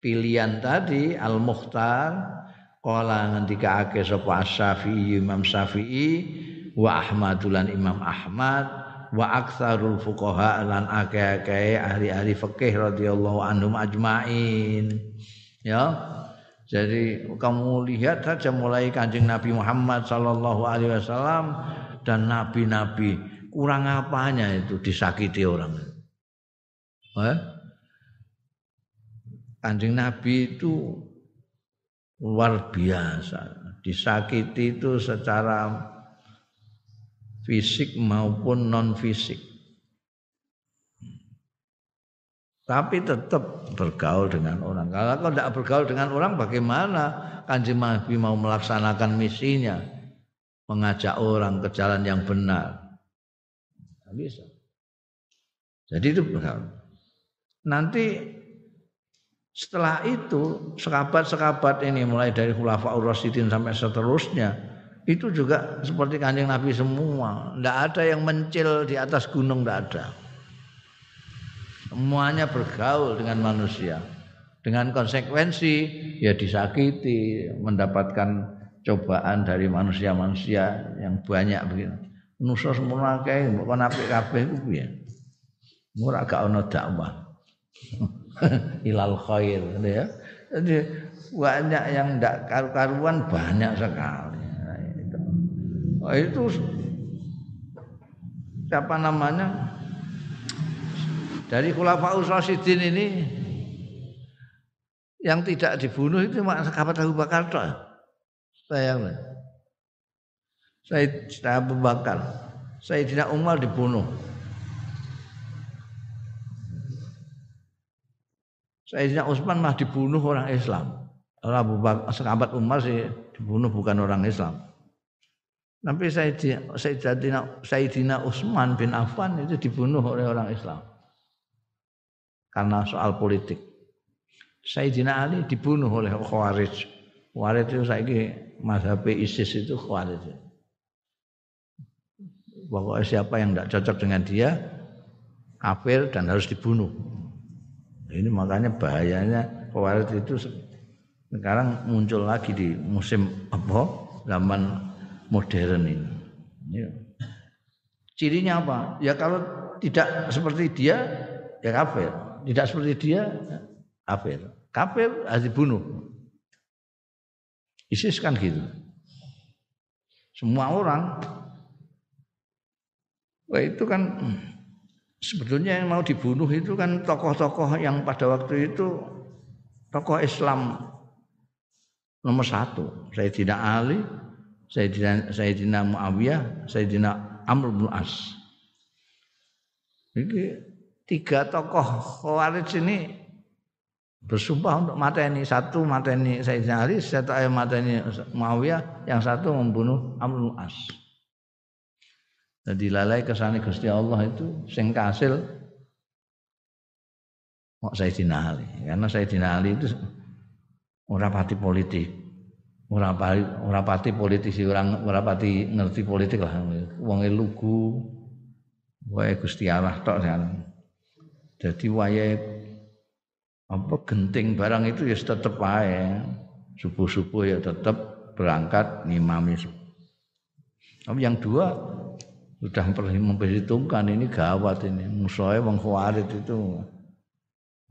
pilihan tadi al mukhtar kala akeh sapa Syafi'i Imam Syafi'i wa Ahmadulan Imam Ahmad wa aktsarul fuqaha lan akeh-akeh ahli-ahli fikih radhiyallahu anhum ajmain. Ya. Jadi kamu lihat saja mulai kanjeng Nabi Muhammad sallallahu alaihi wasallam dan nabi-nabi kurang apanya itu disakiti orang. Eh? kanjeng Nabi itu luar biasa. Disakiti itu secara fisik maupun non fisik. Tapi tetap bergaul dengan orang. Kalau tidak bergaul dengan orang, bagaimana kanjeng Nabi mau melaksanakan misinya, mengajak orang ke jalan yang benar? Tidak bisa. Jadi itu bergaul. Nanti setelah itu sekabat-sekabat ini mulai dari Khulafaur Rasyidin sampai seterusnya itu juga seperti kanjeng Nabi semua. Tidak ada yang mencil di atas gunung, tidak ada. Semuanya bergaul dengan manusia. Dengan konsekuensi ya disakiti, mendapatkan cobaan dari manusia-manusia yang banyak begitu. Nusa semua kayak bukan apik kabeh ku piye. Ora gak ono dakwah. [LAUGHS] Ilal khair ya. Jadi banyak yang tidak karu-karuan banyak sekali. Nah, itu siapa namanya dari Khulafaus Usrasidin ini yang tidak dibunuh itu cuma sahabat Abu Bakar toh. Bayanglah. Sayyidina Abu Bakar, Sayyidina Umar dibunuh. Sayyidina Utsman mah dibunuh orang Islam. Abu Bakar, sahabat Umar sih dibunuh bukan orang Islam. Tapi Sayyidina, Sayyidina, Utsman bin Affan itu dibunuh oleh orang Islam. Karena soal politik. Sayyidina Ali dibunuh oleh Khawarij. Khawarij itu saya mazhab ISIS itu Khawarij. Pokoknya siapa yang tidak cocok dengan dia kafir dan harus dibunuh. Ini makanya bahayanya Khawarij itu sekarang muncul lagi di musim apa zaman modern ini. Ya. Cirinya apa? Ya kalau tidak seperti dia ya kafir, tidak seperti dia kafir. Kafir harus dibunuh. ISIS kan gitu. Semua orang Wah itu kan sebetulnya yang mau dibunuh itu kan tokoh-tokoh yang pada waktu itu tokoh Islam nomor satu Sayyidina Ali Sayyidina, Sayyidina Muawiyah Sayyidina Amr bin As. Ini tiga tokoh Khawarij ini bersumpah untuk mata ini satu mata ini Sayyidina Ali satu ayat mata ini Muawiyah yang satu membunuh Amr bin As. Jadi lalai ke sana Gusti Allah itu sing kasil kok Sayyidina Ali. Karena Sayyidina Ali itu ora pati politik. Ora ora pati politisi, orang ora pati ngerti politik lah. Wonge lugu. Wae Gusti Allah tok kan. Jadi wayahe apa genting barang itu ya tetep wae. Subuh-subuh ya tetep berangkat ngimami. Tapi yang dua sudah memperhitungkan ini gawat ini. Musuhnya wong itu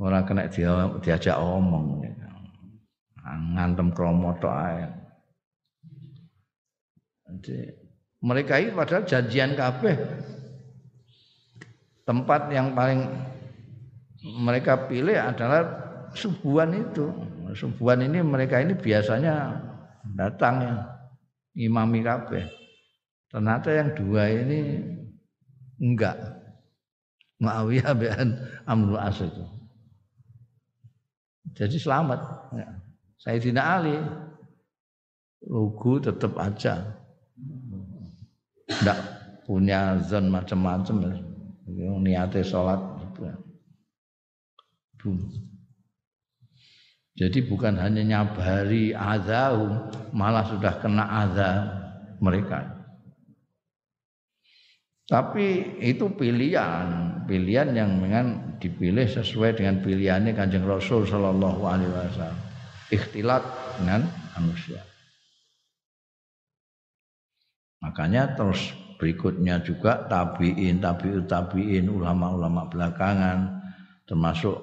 orang kena dia diajak omong. Ya ngantem kromo tok ae. Mereka itu padahal janjian kabeh tempat yang paling mereka pilih adalah subuhan itu. Subuhan ini mereka ini biasanya datang ya imami kabeh. Ternyata yang dua ini enggak. Muawiyah bin Amrul As itu. Jadi selamat. Ya. Sayyidina Ali. Lugu tetap aja. Tidak punya zon macam-macam niatnya sholat. Jadi bukan hanya nyabari azab malah sudah kena azab mereka. Tapi itu pilihan. Pilihan yang dengan dipilih sesuai dengan pilihannya kanjeng Rasul Shallallahu Alaihi Wasallam ikhtilat dengan manusia. Makanya terus berikutnya juga tabiin, tabiut tabiin, ulama-ulama belakangan, termasuk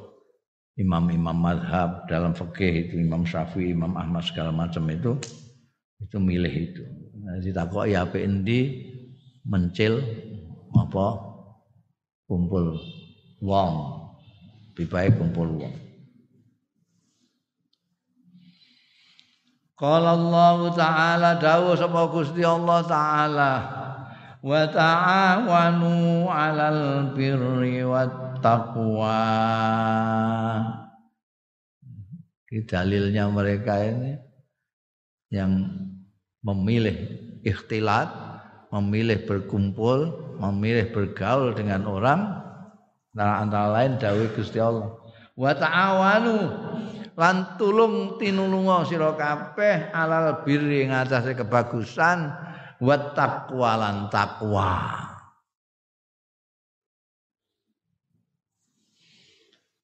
imam-imam madhab dalam fikih itu Imam Syafi'i, Imam Ahmad segala macam itu itu milih itu. Nah, ditakok ya apa mencil apa kumpul wong, lebih kumpul wong. Qala Allah Ta'ala dawuh sapa Gusti Allah Ta'ala wa ta'awanu 'alal birri wat taqwa. Dalilnya mereka ini yang memilih ikhtilat, memilih berkumpul, memilih bergaul dengan orang antara, antara lain dawuh Gusti Allah. Wa ta'awanu lan tulung tinulunga sira kabeh alal birri ngatasé kebagusan wa taqwa lan takwa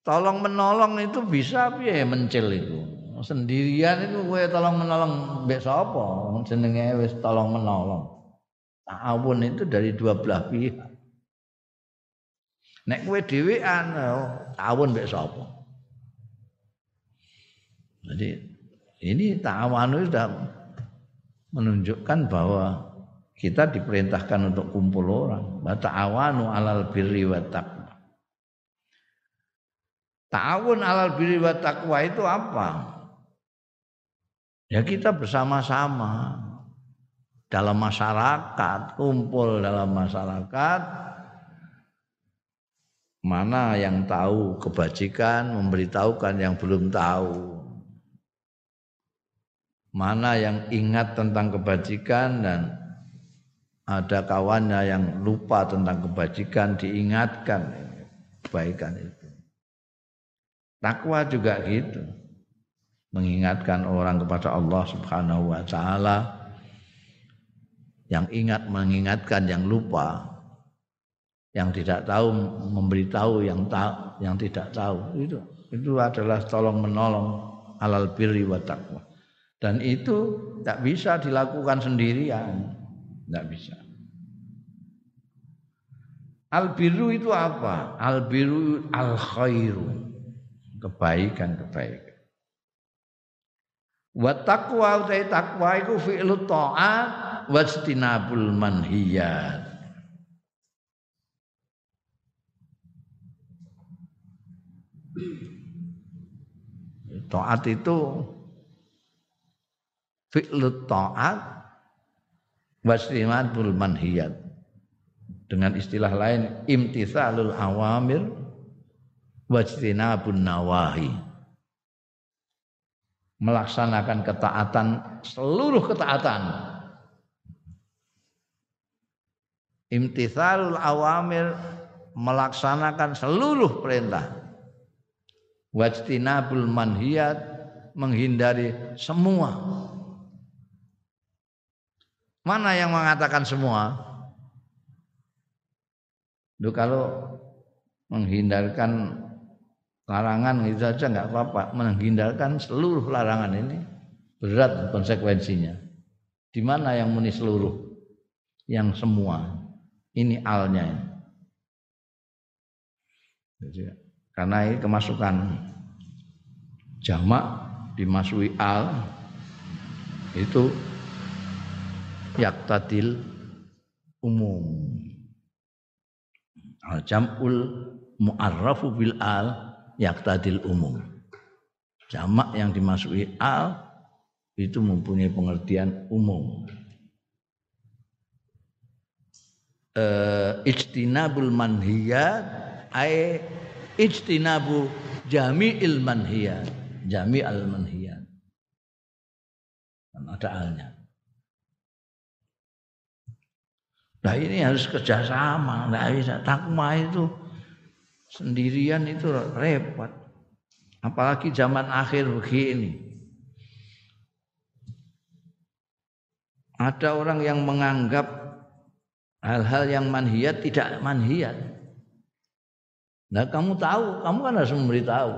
tolong menolong itu bisa piye mencil itu? Sendirian itu kowe tolong menolong mbek sapa? Jenenge wis tolong menolong. Ta'awun itu dari dua belah pihak. Nek kowe dhewean ta'awun mbek sapa jadi ini ta'awanu sudah menunjukkan bahwa kita diperintahkan untuk kumpul orang. Ta'awanu alal birri wa taqwa. Ta'awun alal birri wa taqwa itu apa? Ya kita bersama-sama dalam masyarakat, kumpul dalam masyarakat Mana yang tahu kebajikan memberitahukan yang belum tahu. Mana yang ingat tentang kebajikan dan ada kawannya yang lupa tentang kebajikan diingatkan kebaikan itu. Takwa juga gitu. Mengingatkan orang kepada Allah Subhanahu wa taala. Yang ingat mengingatkan yang lupa yang tidak tahu memberitahu yang tahu yang tidak tahu itu itu adalah tolong menolong alal birri wa taqwa dan itu tidak bisa dilakukan sendirian. Tidak bisa. Al biru itu apa? Al biru al khairu kebaikan kebaikan wa taqwa utai taqwa iku fi'lu ta'at wa istinabul manhiyat. Taat itu fi'lut taat wasrimatul manhiyat. Dengan istilah lain imtithalul awamir wajtinabun nawahi. Melaksanakan ketaatan seluruh ketaatan. Imtithalul awamir melaksanakan seluruh perintah wajtinabul manhiyat menghindari semua mana yang mengatakan semua? Duh, kalau menghindarkan larangan itu saja nggak apa-apa. Menghindarkan seluruh larangan ini berat konsekuensinya. Di mana yang muni seluruh? Yang semua. Ini alnya. Jadi, karena ini kemasukan. Jamak dimasuki al itu yaktadil umum. Jamul mu'arrafu bil al yaktadil umum. Jamak yang dimasuki al itu mempunyai pengertian umum. Uh, ijtinabul manhiyat ay ijtinabu jami'il manhiyat. Jami'al manhiyat. Kan ada alnya Nah ini harus kerjasama, nggak bisa takma itu sendirian itu repot. Apalagi zaman akhir begini. Ada orang yang menganggap hal-hal yang manhiyat tidak manhiyat. Nah kamu tahu, kamu kan harus memberitahu.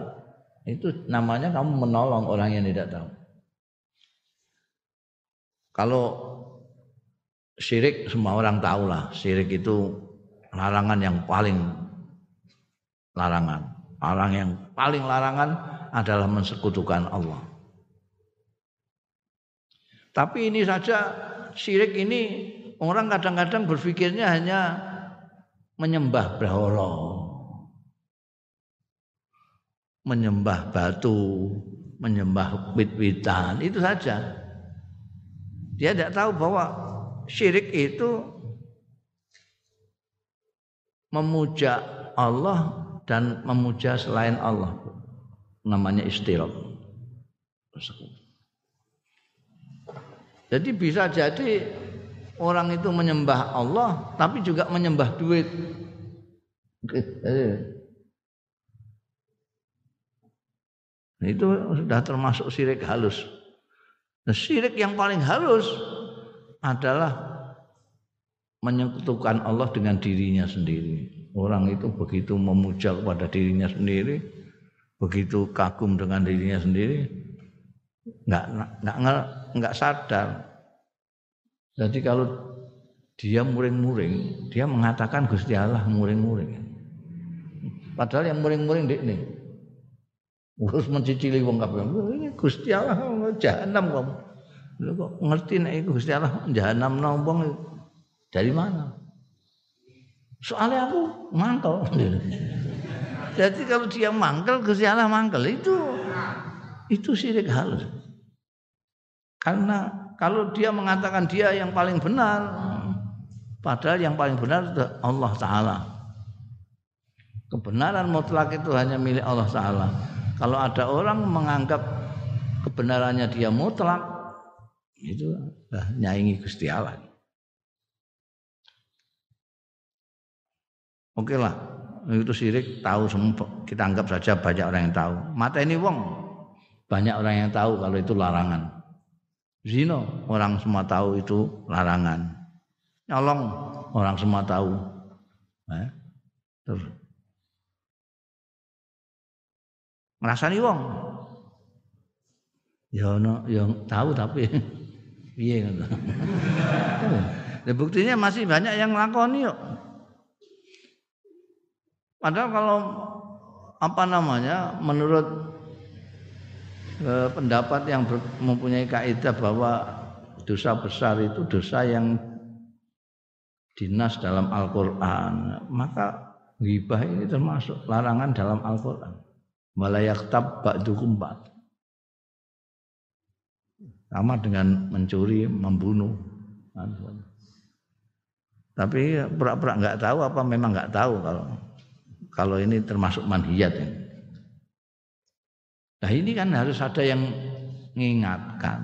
Itu namanya kamu menolong orang yang tidak tahu. Kalau syirik semua orang tahu lah. Syirik itu larangan yang paling larangan. Orang yang paling larangan adalah mensekutukan Allah. Tapi ini saja syirik ini orang kadang-kadang berpikirnya hanya menyembah berhala menyembah batu, menyembah wit-witan, itu saja. Dia tidak tahu bahwa syirik itu memuja Allah dan memuja selain Allah. Namanya istirab. Jadi bisa jadi orang itu menyembah Allah tapi juga menyembah duit. Itu sudah termasuk syirik halus. Nah, syirik yang paling halus adalah menyekutukan Allah dengan dirinya sendiri. Orang itu begitu memuja kepada dirinya sendiri, begitu kagum dengan dirinya sendiri, nggak nggak nggak sadar. Jadi kalau dia muring-muring, dia mengatakan Gusti Allah muring-muring. Padahal yang muring-muring ini Terus mencicili wong kabeh. Gusti Allah jahanam kamu. Lho kok ngerti nek iku Gusti Allah jahanam wong dari mana? Soalnya aku mangkel. [LAUGHS] Jadi kalau dia mangkel Gusti Allah mangkel itu itu syirik halus. Karena kalau dia mengatakan dia yang paling benar padahal yang paling benar Allah taala. Kebenaran mutlak itu hanya milik Allah Ta'ala. Kalau ada orang menganggap kebenarannya dia mutlak, itu lah nyaingi Gusti Allah. Oke lah, itu sirik tahu semua kita anggap saja banyak orang yang tahu. Mata ini wong banyak orang yang tahu kalau itu larangan. Zino orang semua tahu itu larangan. Nyolong orang semua tahu. Eh? Terus ngrasani wong. Ya ono yang tahu tapi [LAUGHS] piye ngono. [LAUGHS] Ya buktinya masih banyak yang lakoni yuk. Padahal kalau apa namanya menurut eh, pendapat yang ber, mempunyai kaidah bahwa dosa besar itu dosa yang dinas dalam Al-Qur'an, maka ghibah ini termasuk larangan dalam Al-Qur'an malayaktab ba'dukum ba'd. Sama dengan mencuri, membunuh. Tapi pura-pura nggak tahu apa memang nggak tahu kalau kalau ini termasuk manhiyat ini. Nah ini kan harus ada yang mengingatkan.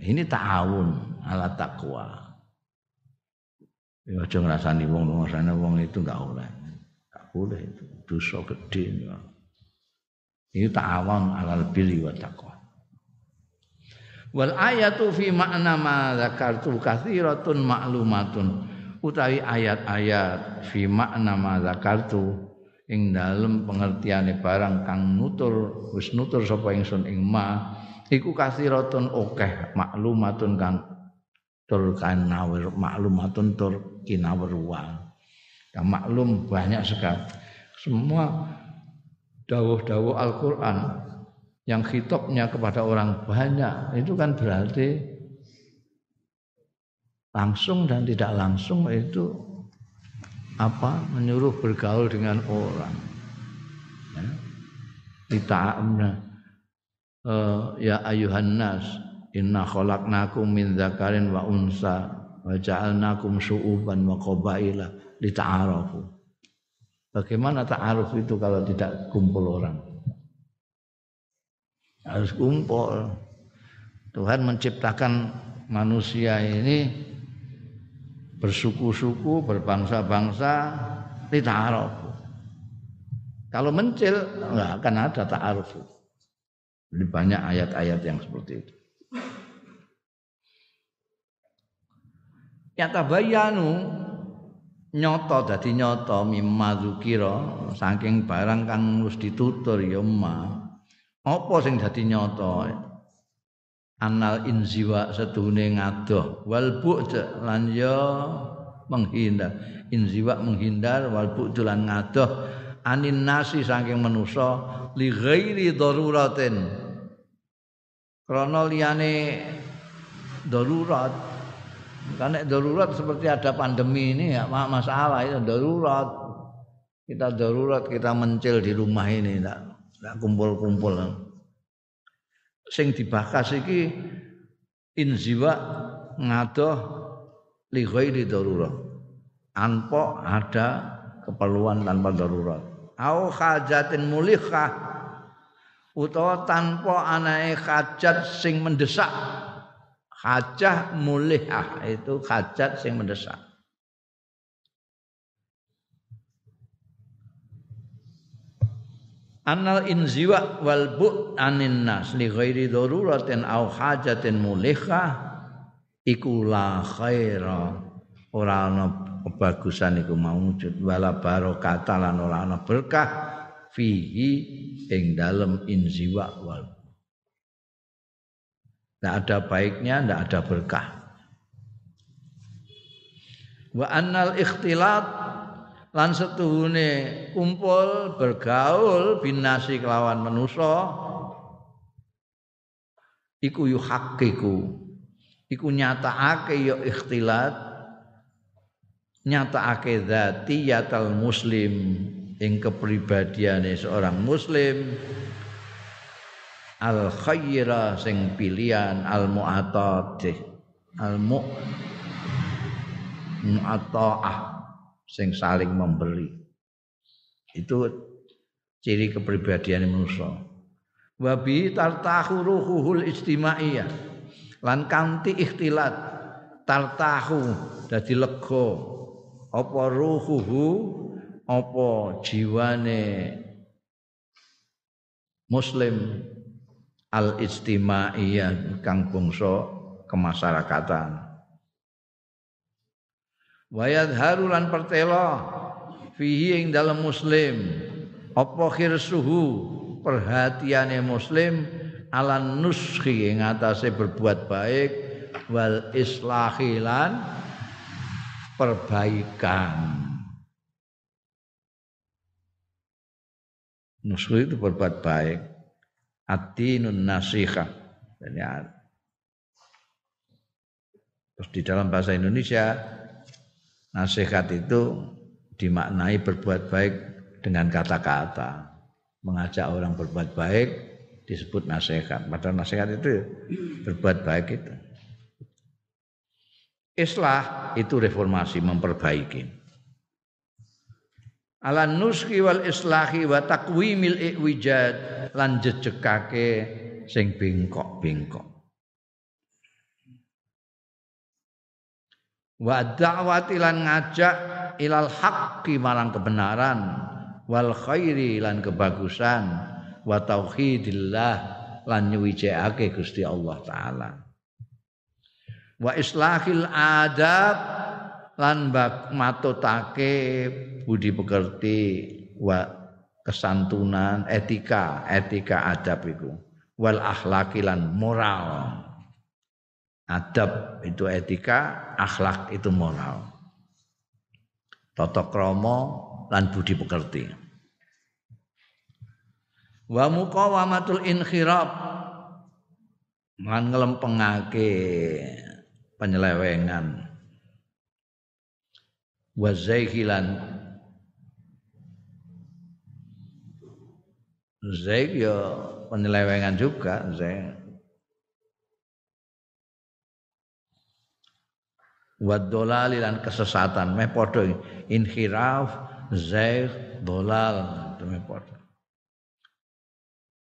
Ini ta'awun ala takwa. Ya aja ngrasani wong ngrasani wong itu enggak boleh. Enggak boleh itu dosa gede. Itu ta'awun alal birri wa taqwa. Wal ayatu fi makna ma zakartu kathiratun ma'lumatun. Utawi ayat-ayat fi makna ma zakartu ing dalem pengertiane barang kang nutur wis nutur sapa ingsun ing ma iku kathiratun akeh maklumatun kang tur kanawir maklumatun tur kinawruan. Yang maklum banyak sekali. Semua dawuh-dawuh Al-Quran yang hitopnya kepada orang banyak itu kan berarti langsung dan tidak langsung itu apa menyuruh bergaul dengan orang ya. Uh, ya ayuhan nas inna khalaqnakum min dzakarin wa unsa wa ja'alnakum syu'uban wa qabaila lita'arafu Bagaimana ta'aruf itu kalau tidak kumpul orang? Harus kumpul. Tuhan menciptakan manusia ini bersuku-suku, berbangsa-bangsa, ta'aruf. Kalau mencil enggak akan ada ta'aruf. Lebih banyak ayat-ayat yang seperti itu. Ya tabayanu nyoto dadi nyoto mimma zukira saking barang kang wis ditutur ya apa sing dadi nyoto anal inziwa sedune ngadoh. Wal bu'd lan ya menghindar. Inziwa menghindar wal bu'd lan ngadoh. Anin nasi saking manusa li ghairi daruratin. Krana liyane darurat. Karena darurat seperti ada pandemi ini ya masalah itu darurat. Kita darurat kita mencil di rumah ini tidak kumpul-kumpul. Sing dibakas iki inziwa ngadoh li ghairi darurat. Anpo ada keperluan tanpa darurat. Au hajatin mulikah utawa tanpa anae hajat sing mendesak hajah mulihah itu hajat sing mendesak Anal inziwa wal bu anin nas li ghairi daruratin au hajatin mulihah iku la khaira ora ana kebagusan iku maujud wala barokah lan ora ana berkah fihi ing dalem inziwa wal tidak ada baiknya, tidak ada berkah. Wa annal ikhtilat lan setuhune kumpul bergaul binasi kelawan manusa iku yuhaqqiqu iku nyatakake ya ikhtilat nyatakake zatiyatal muslim ing kepribadiane seorang muslim. Al khaira sing pilihan al mu'atadih. Al mu mu'ata'ah sing saling memberi Itu ciri kepribadian manusia. Wabi tartahu ruhuhul istimaiyah. Lan kanti ikhtilat tartahu dadi lega apa ruhuhu apa jiwane muslim al istimaiyah kang bangsa kemasyarakatan wayad harulan pertelo fihi ing dalam muslim apa khirsuhu perhatiane muslim ala nuskhi ing atase berbuat baik wal islahilan perbaikan Nusul itu berbuat baik. Atinun nasiha. Jadi Terus di dalam bahasa Indonesia nasihat itu dimaknai berbuat baik dengan kata-kata. Mengajak orang berbuat baik disebut nasihat. Padahal nasihat itu berbuat baik itu. Islah itu reformasi memperbaiki ala nuski wal islahi wa takwimil iwijad lan jejekake sing bengkok-bengkok wa da'wati lan ngajak ilal haqqi marang kebenaran. Wal khairi lan kebagusan. Wa tauhidillah lan nyuwijake Gusti Allah taala. Wa islahil adab lan matutake budi pekerti wa kesantunan etika etika adab itu wal akhlaki lan moral adab itu etika akhlak itu moral. Tata krama lan budi pekerti. Wa muqawamatul inkhirab. Lan ngelempengake penyelewengan. Wa zaihilan. Zaik ya penyelewengan juga zaik wa dolali lan kesesatan. Meh padha inhiraf zaik dolal. Meh padha.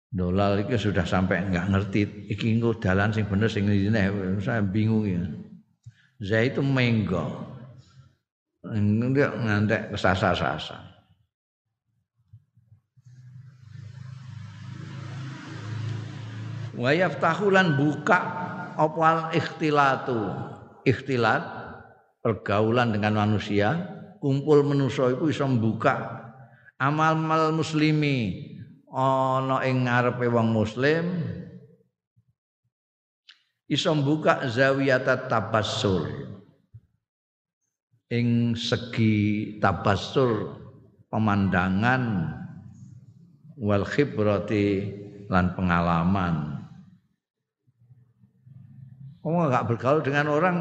Dolal itu sudah sampai enggak ngerti. Iki engko dalan sing bener sing ngene. Saya bingung ya. Zaik itu menggo. Nggak ngantek kesasa-sasa. Wa yaftahulan buka opal ikhtilatu. Ikhtilat pergaulan dengan manusia, kumpul manusia itu bisa membuka amal-amal muslimi ana ing ngarepe wong muslim iso mbuka zawiyata tabassur ing segi tabasur pemandangan wal khibrati lan pengalaman. Kamu nggak bergaul dengan orang,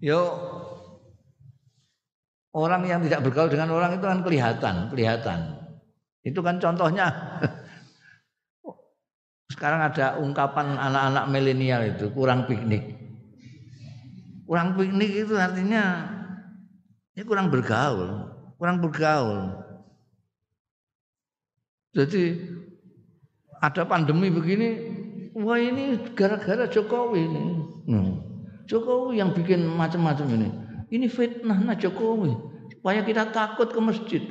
yo orang yang tidak bergaul dengan orang itu kan kelihatan, kelihatan. Itu kan contohnya. [LAUGHS] Sekarang ada ungkapan anak-anak milenial itu kurang piknik. Kurang piknik itu artinya ini kurang bergaul, kurang bergaul. Jadi ada pandemi begini, wah ini gara-gara Jokowi ini. Hmm. Jokowi yang bikin macam-macam ini. Ini fitnah nah Jokowi supaya kita takut ke masjid. [LAUGHS]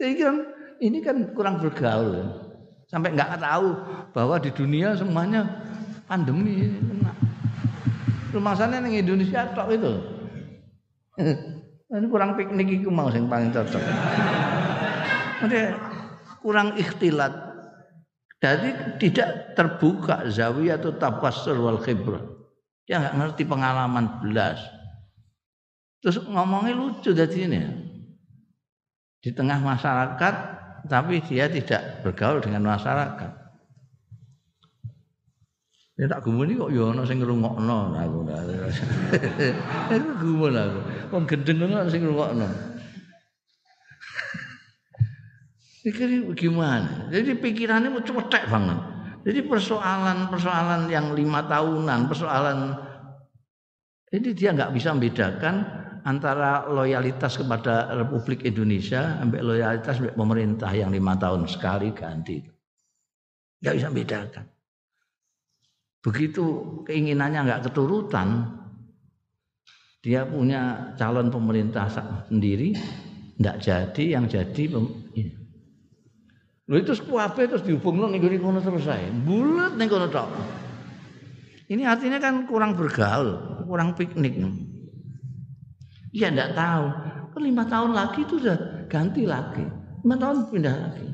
Jadi kan ini kan kurang bergaul. Sampai nggak tahu bahwa di dunia semuanya pandemi. Rumah sana yang Indonesia tok itu. [LAUGHS] Ini kurang piknik itu mau sing paling cocok. Kurang ikhtilat. Jadi tidak terbuka zawiyah atau tabassur wal khibrah. Dia nggak ngerti pengalaman belas. Terus ngomongnya lucu dari ini. Di tengah masyarakat tapi dia tidak bergaul dengan masyarakat. Ya tak gumuni kok ya ana sing ngrungokno aku. [LAUGHS] Aku gumun aku. Wong gendeng ngono sing ngrungokno. Iki gimana? Jadi pikirannya mau cetek banget. Jadi persoalan-persoalan yang lima tahunan, persoalan ini dia nggak bisa membedakan antara loyalitas kepada Republik Indonesia sampai loyalitas pemerintah yang lima tahun sekali ganti. Nggak bisa bedakan. Begitu keinginannya nggak keturutan, dia punya calon pemerintah sendiri, nggak jadi, yang jadi Lho itu kuwabe terus dihubungno ning kono terus ae. Bulet ning kono tok. Ini artinya kan kurang bergaul, kurang piknik. Iya enggak tahu. Kan lima tahun lagi itu sudah ganti lagi. Lima tahun pindah lagi.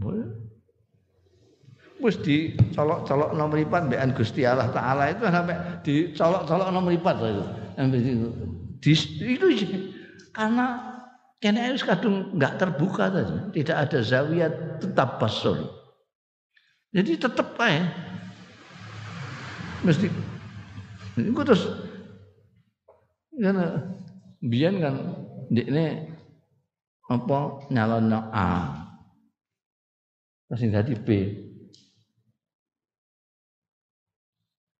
Boleh. Wis dicolok-colok nomor lipat mbekan Gusti Allah taala itu sampai dicolok-colok nomor lipat itu. Di, itu karena kene harus kadung nggak terbuka saja, tidak ada zawiyah tetap basur. Jadi tetap aja mesti itu terus karena biar kan ini apa nyalon A terus jadi B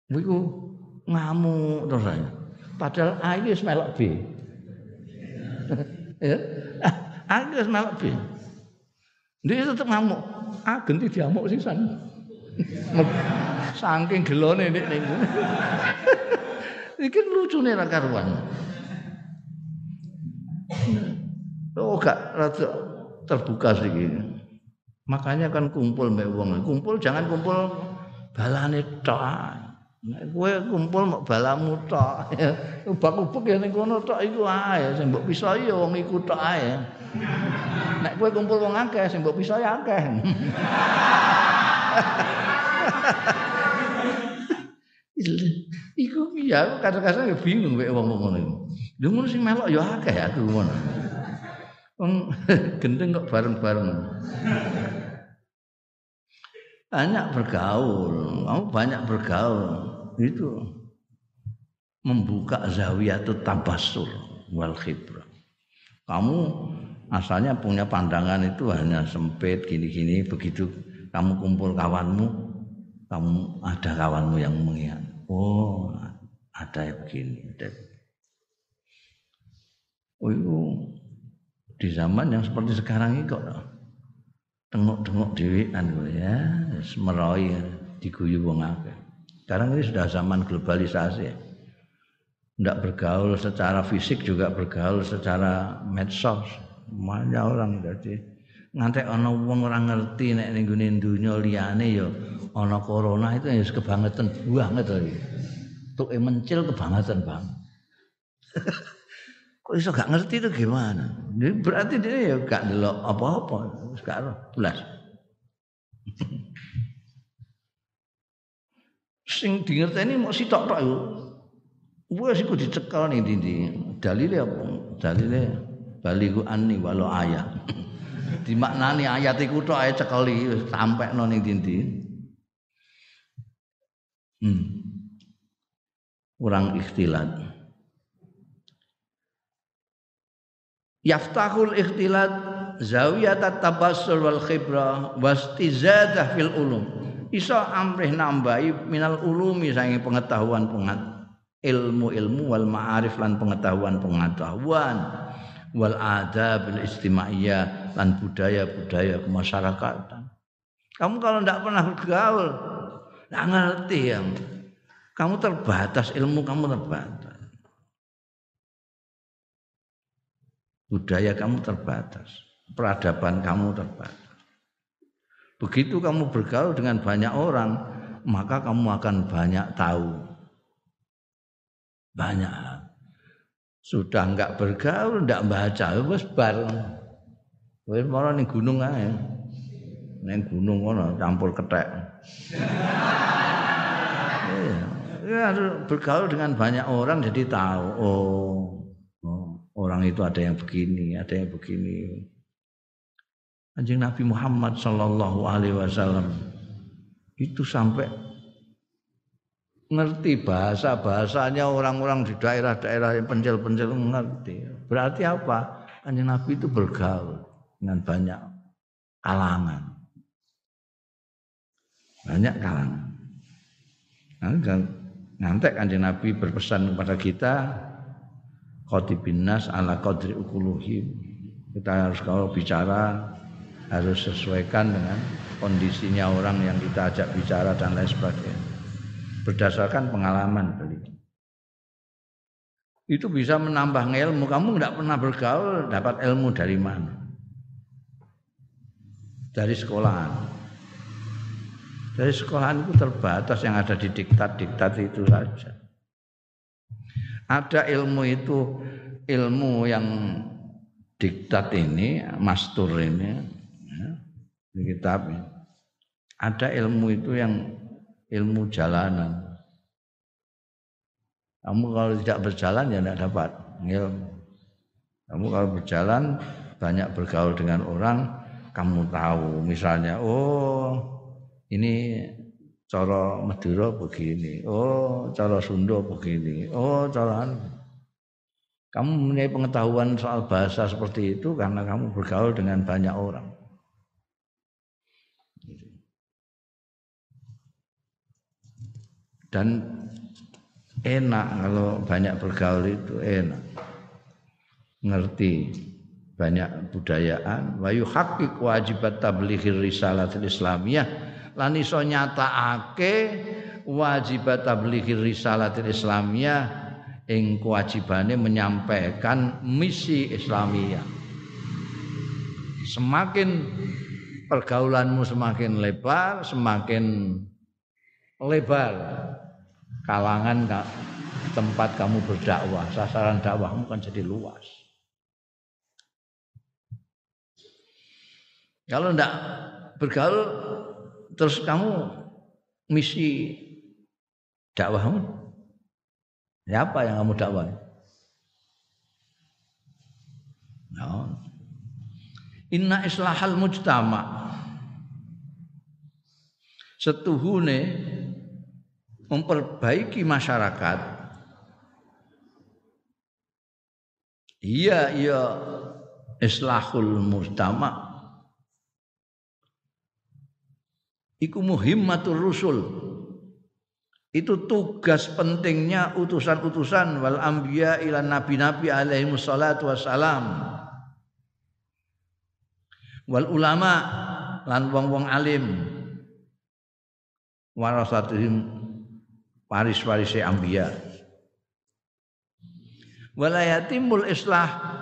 Iku ngamuk terus aja. Padahal A ini melok B. ya. A ini melok B. Dia tetap ngamuk. A ganti diamuk sih san. Saking gelone nek ning. Iki lucune ra karuan. Oh gak rada terbuka sih Makanya kan kumpul mbek wong. Kumpul jangan kumpul balane tok. Kowe kumpul mok balamu tok. Ubak-ubek ya ning kono tok iku ae sing mbok ya wong iku tok ae. Nek kowe kumpul wong akeh sing mbok pisoi akeh. Iku iya kadang-kadang ya bingung mek wong ngono iku. Lha ngono melok ya akeh aku ngono. [LAUGHS] Gendeng kok bareng-bareng. Banyak bergaul, kamu banyak bergaul itu. Membuka zawiyatut tabassur wal khibrah. Kamu asalnya punya pandangan itu hanya sempit gini-gini begitu kamu kumpul kawanmu kamu ada kawanmu yang mengingat oh ada yang begini ada oh itu di zaman yang seperti sekarang ini kok. Tengok-tengok dhewean ya. Semeroi diguyu wong akeh sekarang ini sudah zaman globalisasi. Tidak bergaul secara fisik juga bergaul secara medsos. Banyak orang jadi ngantek ana wong ora ngerti nek ning gone donya liyane ya ana corona itu ya kebangetan banget to. Tuke mencil kebangetan bang. [LAUGHS] Kok iso gak ngerti itu gimana? Berarti dia ya gak delok apa-apa, sekarang belas. [LAUGHS] sing dingerteni mau sitok tok iku. Wes iku dicekel ning ndi Dalile apa? Dalile baligu anni walau ayat. [LAUGHS] Dimaknani ayat iku tok ae cekeli wis sampekno ning ndi Hmm. Kurang ikhtilat. Yaftahul ikhtilat zawiyat at-tabassul wal khibrah wastizadah fil ulum iso amrih nambahi minal ulumi saking pengetahuan pengat ilmu-ilmu wal ma'arif lan pengetahuan-pengetahuan wal bil istimaiyah lan budaya-budaya kemasyarakatan. Kamu kalau tidak pernah bergaul, tidak ngerti yang kamu terbatas ilmu kamu terbatas. Budaya kamu terbatas, peradaban kamu terbatas. Begitu kamu bergaul dengan banyak orang, maka kamu akan banyak tahu. Banyak. Sudah enggak bergaul, enggak baca, wis bar. Wis mara ning gunung ae. Ning gunung ngono campur kethek. Iya. Ya, bergaul dengan banyak orang jadi tahu. Oh, oh, orang itu ada yang begini, ada yang begini. Anjing Nabi Muhammad Sallallahu Alaihi Wasallam itu sampai ngerti bahasa bahasanya orang-orang di daerah-daerah yang pencil-pencil ngerti. Berarti apa? Anjing Nabi itu bergaul dengan banyak kalangan, banyak kalangan. Nah, Ngantek kanjeng Nabi berpesan kepada kita khotibin nas ala qadri ukuluhim. Kita harus kalau bicara harus sesuaikan dengan kondisinya orang yang kita ajak bicara dan lain sebagainya. Berdasarkan pengalaman beliau. Itu bisa menambah ilmu. Kamu tidak pernah bergaul, dapat ilmu dari mana? Dari sekolahan dari sekolahan itu terbatas yang ada di diktat-diktat itu saja. Ada ilmu itu ilmu yang diktat ini, mastur ini, di kitab. Ada ilmu itu yang ilmu jalanan. Kamu kalau tidak berjalan ya tidak dapat ilmu. Kamu kalau berjalan banyak bergaul dengan orang, kamu tahu misalnya, oh ini cara Madura begini, oh cara Sunda begini, oh cara anu. kamu mempunyai pengetahuan soal bahasa seperti itu karena kamu bergaul dengan banyak orang. Dan enak kalau banyak bergaul itu enak. Ngerti banyak budayaan wa yuhaqqiq wajibat tablighir risalatil islamiyah lan iso nyatakake wajibat tablighi risalatil islamiyah ing kewajibane menyampaikan misi Islamiyah. Semakin pergaulanmu semakin lebar, semakin lebar kalangan tempat kamu berdakwah, sasaran dakwahmu kan jadi luas. Kalau tidak bergaul terus kamu misi dakwahmu ya apa yang kamu dakwah no. inna islahal mujtama setuhune memperbaiki masyarakat. Iya iya. Islahul mujtama. Iku muhimmatur rusul. Itu tugas pentingnya utusan-utusan. Wal anbiya ila nabi-nabi alaihi wassalatu wassalam. Wal ulama lan wong-wong alim. Warasatihim waris-warise anbiya walayatimul islah.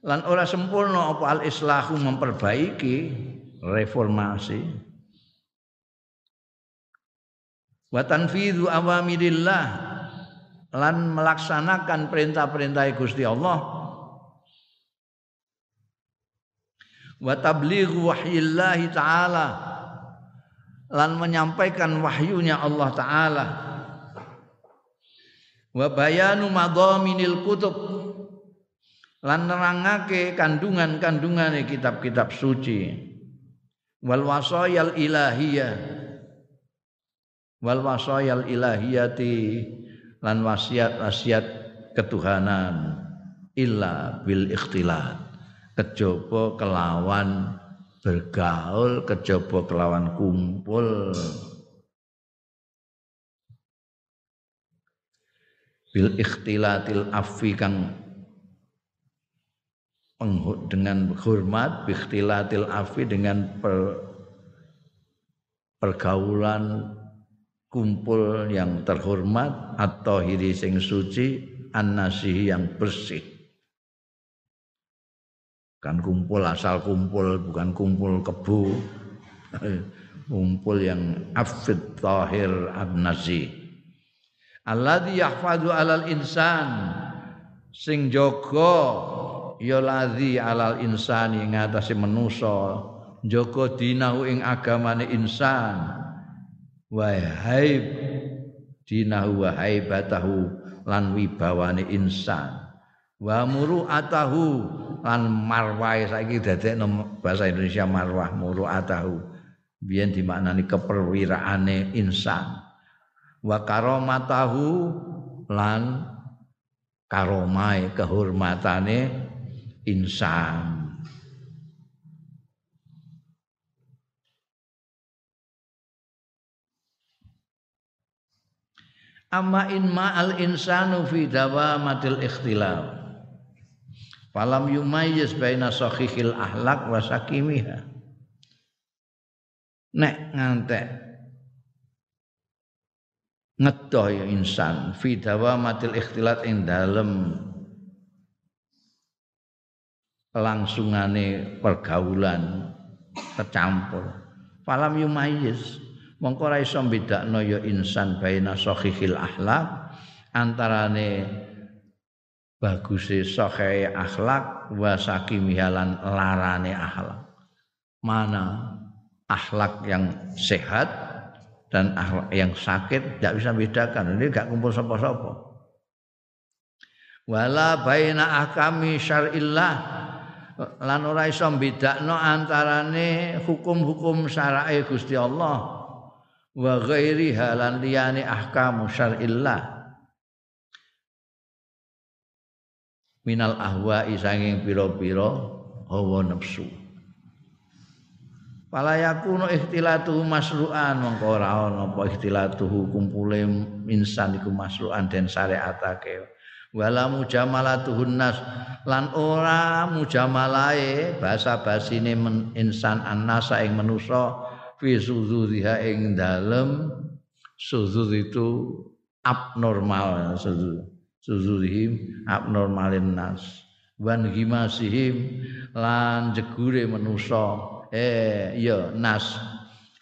Lan ora sempurna apa al islahu memperbaiki reformasi. Wa tanfidhu awamirillah lan melaksanakan perintah-perintah Gusti Allah. Wa tablighu wahyillahi taala. Lan menyampaikan wahyunya Allah taala wa bayanu madhaminil kutub. Lan nerangake kandungan-kandungane kitab-kitab suci. Wal wasayal ilahiyah. Wal wasayal ilahiyati. Lan wasiat-wasiat ketuhanan. Illa bil ikhtilat. Kejaba kelawan bergaul kejaba kelawan kumpul bil ikhtilatil afi kang dengan hormat ikhtilatil afi dengan per, pergaulan kumpul yang terhormat atau hiri sing suci an yang bersih. Kan kumpul asal kumpul bukan kumpul kebu [LAUGHS] kumpul yang afid tahir an-nasi alladhi yahfadhu alal insan. Sing jaga ya ladzi alal insani ngatasi manusa. Jaga dinahu ing agamane insan. Wahaib dinahu wa haibatahu lan wibawane insan. Wa muru'atahu lan marwah saiki dadekno bahasa Indonesia marwah muru'atahu. Biyen dimaknani keperwiraane insan wa karomatahu lan karomai kehormatane insan. Amma in ma'al insanu fi dawamatil ikhtilaf. Falam yumayyiz baina sahihil ahlak wa sakimiha. Nek ngantek ngedoh ya insan fi dawamatil ikhtilat ing dalem. Langsungane pergaulan tercampur. Falam yumayyiz mongko ora iso bedakno ya insan baina sahihil akhlak antarane baguse sahih akhlak wa sakimihalan larane akhlak. Mana akhlak yang sehat dan akhlak yang sakit tidak bisa bedakan ini gak kumpul sapa-sapa. Wala baina ahkami syar'illah. Lan ora iso bedakno antarane hukum-hukum syara'e Gusti Allah. Wa ghairi halan liyane ahkamu syar'illah. Minal ahwa'i sanging pira-pira hawa nafsu Pala yakunu ikhtilatuhu masru'an mongko ora ana apa ikhtilatuhu kumpule insan iku masru'an den syariatake. Wala mujamalatuhun nas lan ora mujamalae basa basine insan annasa ing manusa fi suzuriha ing dalem suzur itu abnormal suzur suzurihim abnormalin nas. Wan gimasihim lan jegure manusa eh ya nas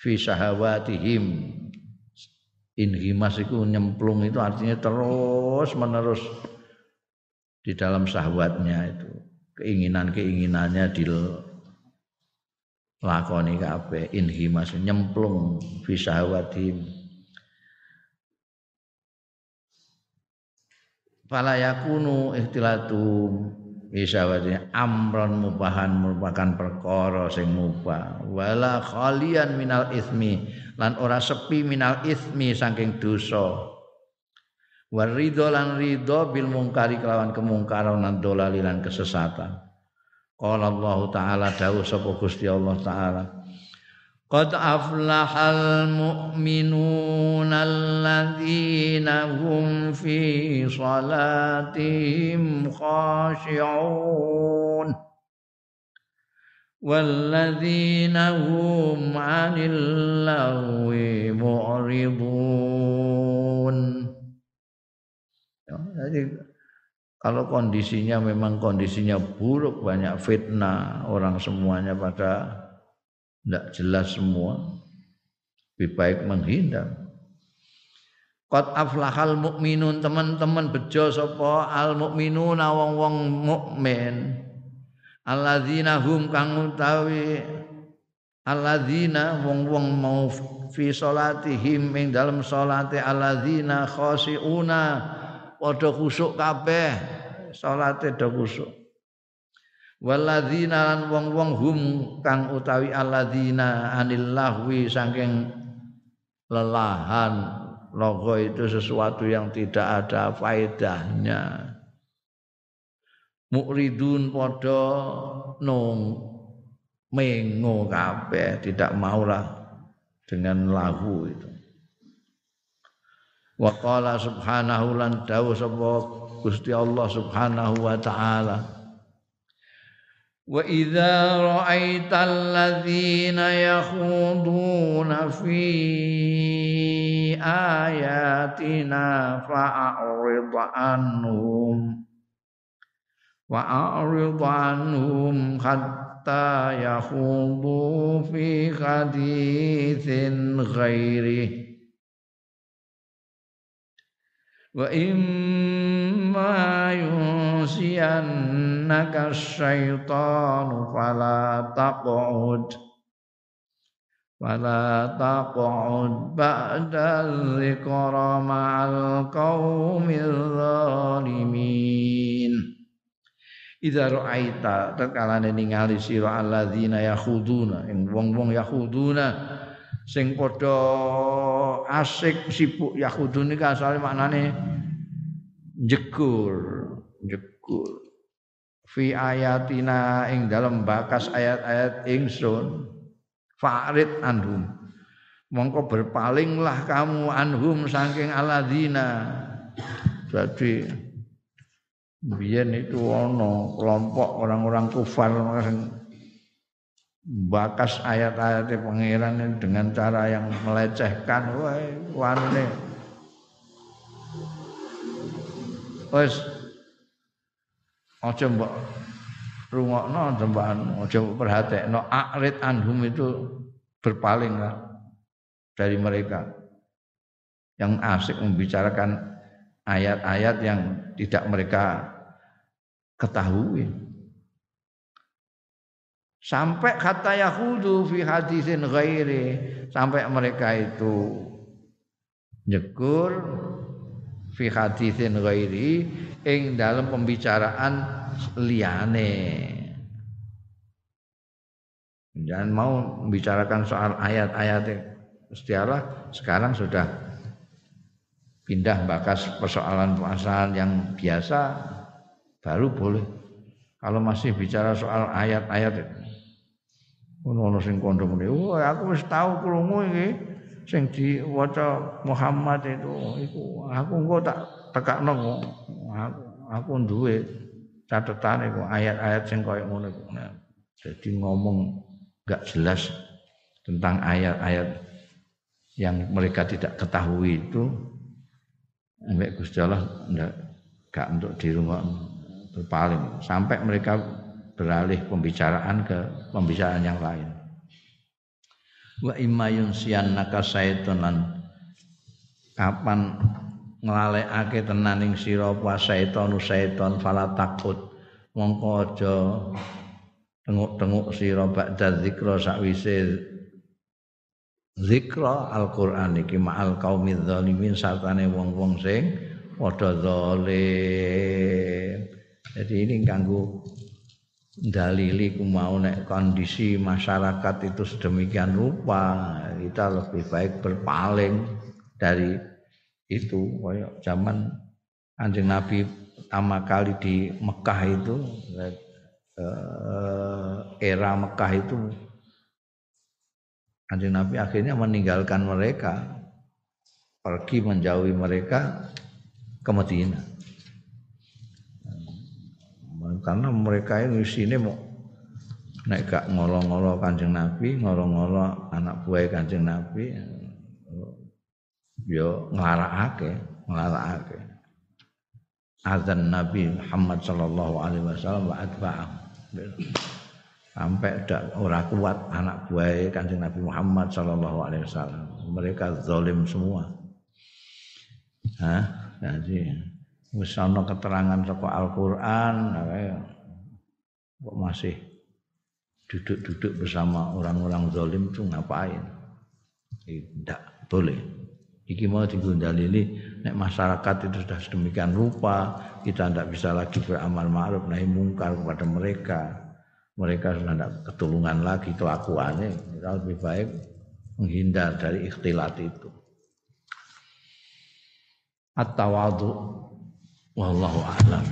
fi syahawatihim. Inhimas itu nyemplung itu artinya terus menerus di dalam syahwatnya itu. Keinginan-keinginannya dilakoni kabeh. Inhimas nyemplung fi syahwatim fala yakunu ihtilatu Isawati amron mubahan merupakan perkara sing mubah wala khalian minal ismi lan ora sepi minal ismi saking dosa Warido lan ridho bil mungkari kelawan kemungkaran lan dolali lan kesesatan. Qala Allah taala dawuh sapa Gusti Allah taala. Qad aflahal mu'minun alladzina hum fi salatihim khashi'un walladzina hum 'anil lagwi mu'ridun Jadi kalau kondisinya memang kondisinya buruk banyak fitnah orang semuanya pada tidak jelas semua, lebih baik menghindar. Qad aflahal mukminun teman-teman bejo sapa al mukminuna wong-wong mukmin. Alladzina hum kang utawi alladzina wong-wong mau fi salatihim ing dalam salate alladzina khasiuna padha khusuk kabeh salate do khusuk waladzina lan wong-wong hum kang utawi alladzina anil lahwi saking lelahan. Logo itu sesuatu yang tidak ada faedahnya. Mukridun padha nung mengo kabeh tidak maulah dengan lahu itu. Wa qala subhanahu lan sapa Gusti Allah subhanahu wa taala wa idza ra'aital ladzina yakhuduna fi ayatina fa'rid anhum wa'rid anhum hatta yakhudu fi haditsin wa imma yunsiyannaka syaitanu fala taq'ud. Fala taq'ud ba'da dzikra ma'al qaumil zalimin. Idza ra'aita takalane ningali sira alladzina yakhuduna ing wong-wong yakhuduna sing padha asik sibuk Yahudun iki asale maknane jegur jegur fi ayatina ing dalam bakas ayat-ayat ingsun farid anhum. Mongko berpalinglah kamu anhum saking aladina jadi biyen itu ono kelompok orang-orang kufar bakas ayat-ayat pangeran dengan cara yang melecehkan. Wah wane wes aja mbok rungokno tembakan aja perhatekno akrit anhum itu berpaling lah dari mereka. Yang asik membicarakan ayat-ayat yang tidak mereka ketahui. Sampai kata Yahudu fi hadisin ghairi sampai mereka itu nyegur fi hadisin ghairi ing dalam pembicaraan liane. Jangan mau membicarakan soal ayat-ayat Istiarah sekarang sudah pindah bakas persoalan-persoalan yang biasa baru boleh. Kalau masih bicara soal ayat-ayat ono sing kondo muni, "Oh, aku wis tahu krungu iki sing diwaca Muhammad itu. Iku aku engko tak tekakno aku aku duwe catatan iku ayat-ayat sing koyo ngono iku. Nah, jadi ngomong enggak jelas tentang ayat-ayat yang mereka tidak ketahui itu Mbak Gusti Allah enggak gak untuk di rumah berpaling sampai mereka beralih pembicaraan ke pembicaraan yang lain. Wa imayun sian naka saitonan kapan nglalekake tenaning sira apa saitonu saiton fala takut mongko aja tenguk-tenguk sira ba'da zikra sakwise zikra Al-Qur'an iki ma'al qaumidz zalimin sartane wong-wong sing padha zalim. Jadi ini ganggu dalili mau nek kondisi masyarakat itu sedemikian rupa kita lebih baik berpaling dari itu kayak zaman anjing Nabi pertama kali di Mekah itu eh, era Mekah itu Kanjeng Nabi akhirnya meninggalkan mereka pergi menjauhi mereka ke Madinah. Karena mereka ini sini mau naik gak ngolo-ngolo Kanjeng Nabi, ngolo-ngolo anak buah Kanjeng Nabi yo nglarakake, nglarakake. Azan Nabi Muhammad sallallahu alaihi wasallam wa atba'ah sampai tidak orang kuat anak buah kanjeng Nabi Muhammad Shallallahu Alaihi Wasallam mereka zalim semua Hah? jadi misalnya keterangan toko Al Quran kok masih duduk-duduk bersama orang-orang zalim itu ngapain? Tidak boleh. Iki mau digundalili nek masyarakat itu sudah sedemikian rupa kita tidak bisa lagi beramal ma'ruf nahi mungkar kepada mereka. Mereka sudah tidak ketulungan lagi kelakuannya. Kita lebih baik menghindar dari ikhtilat itu. At-tawadu wallahu a'lam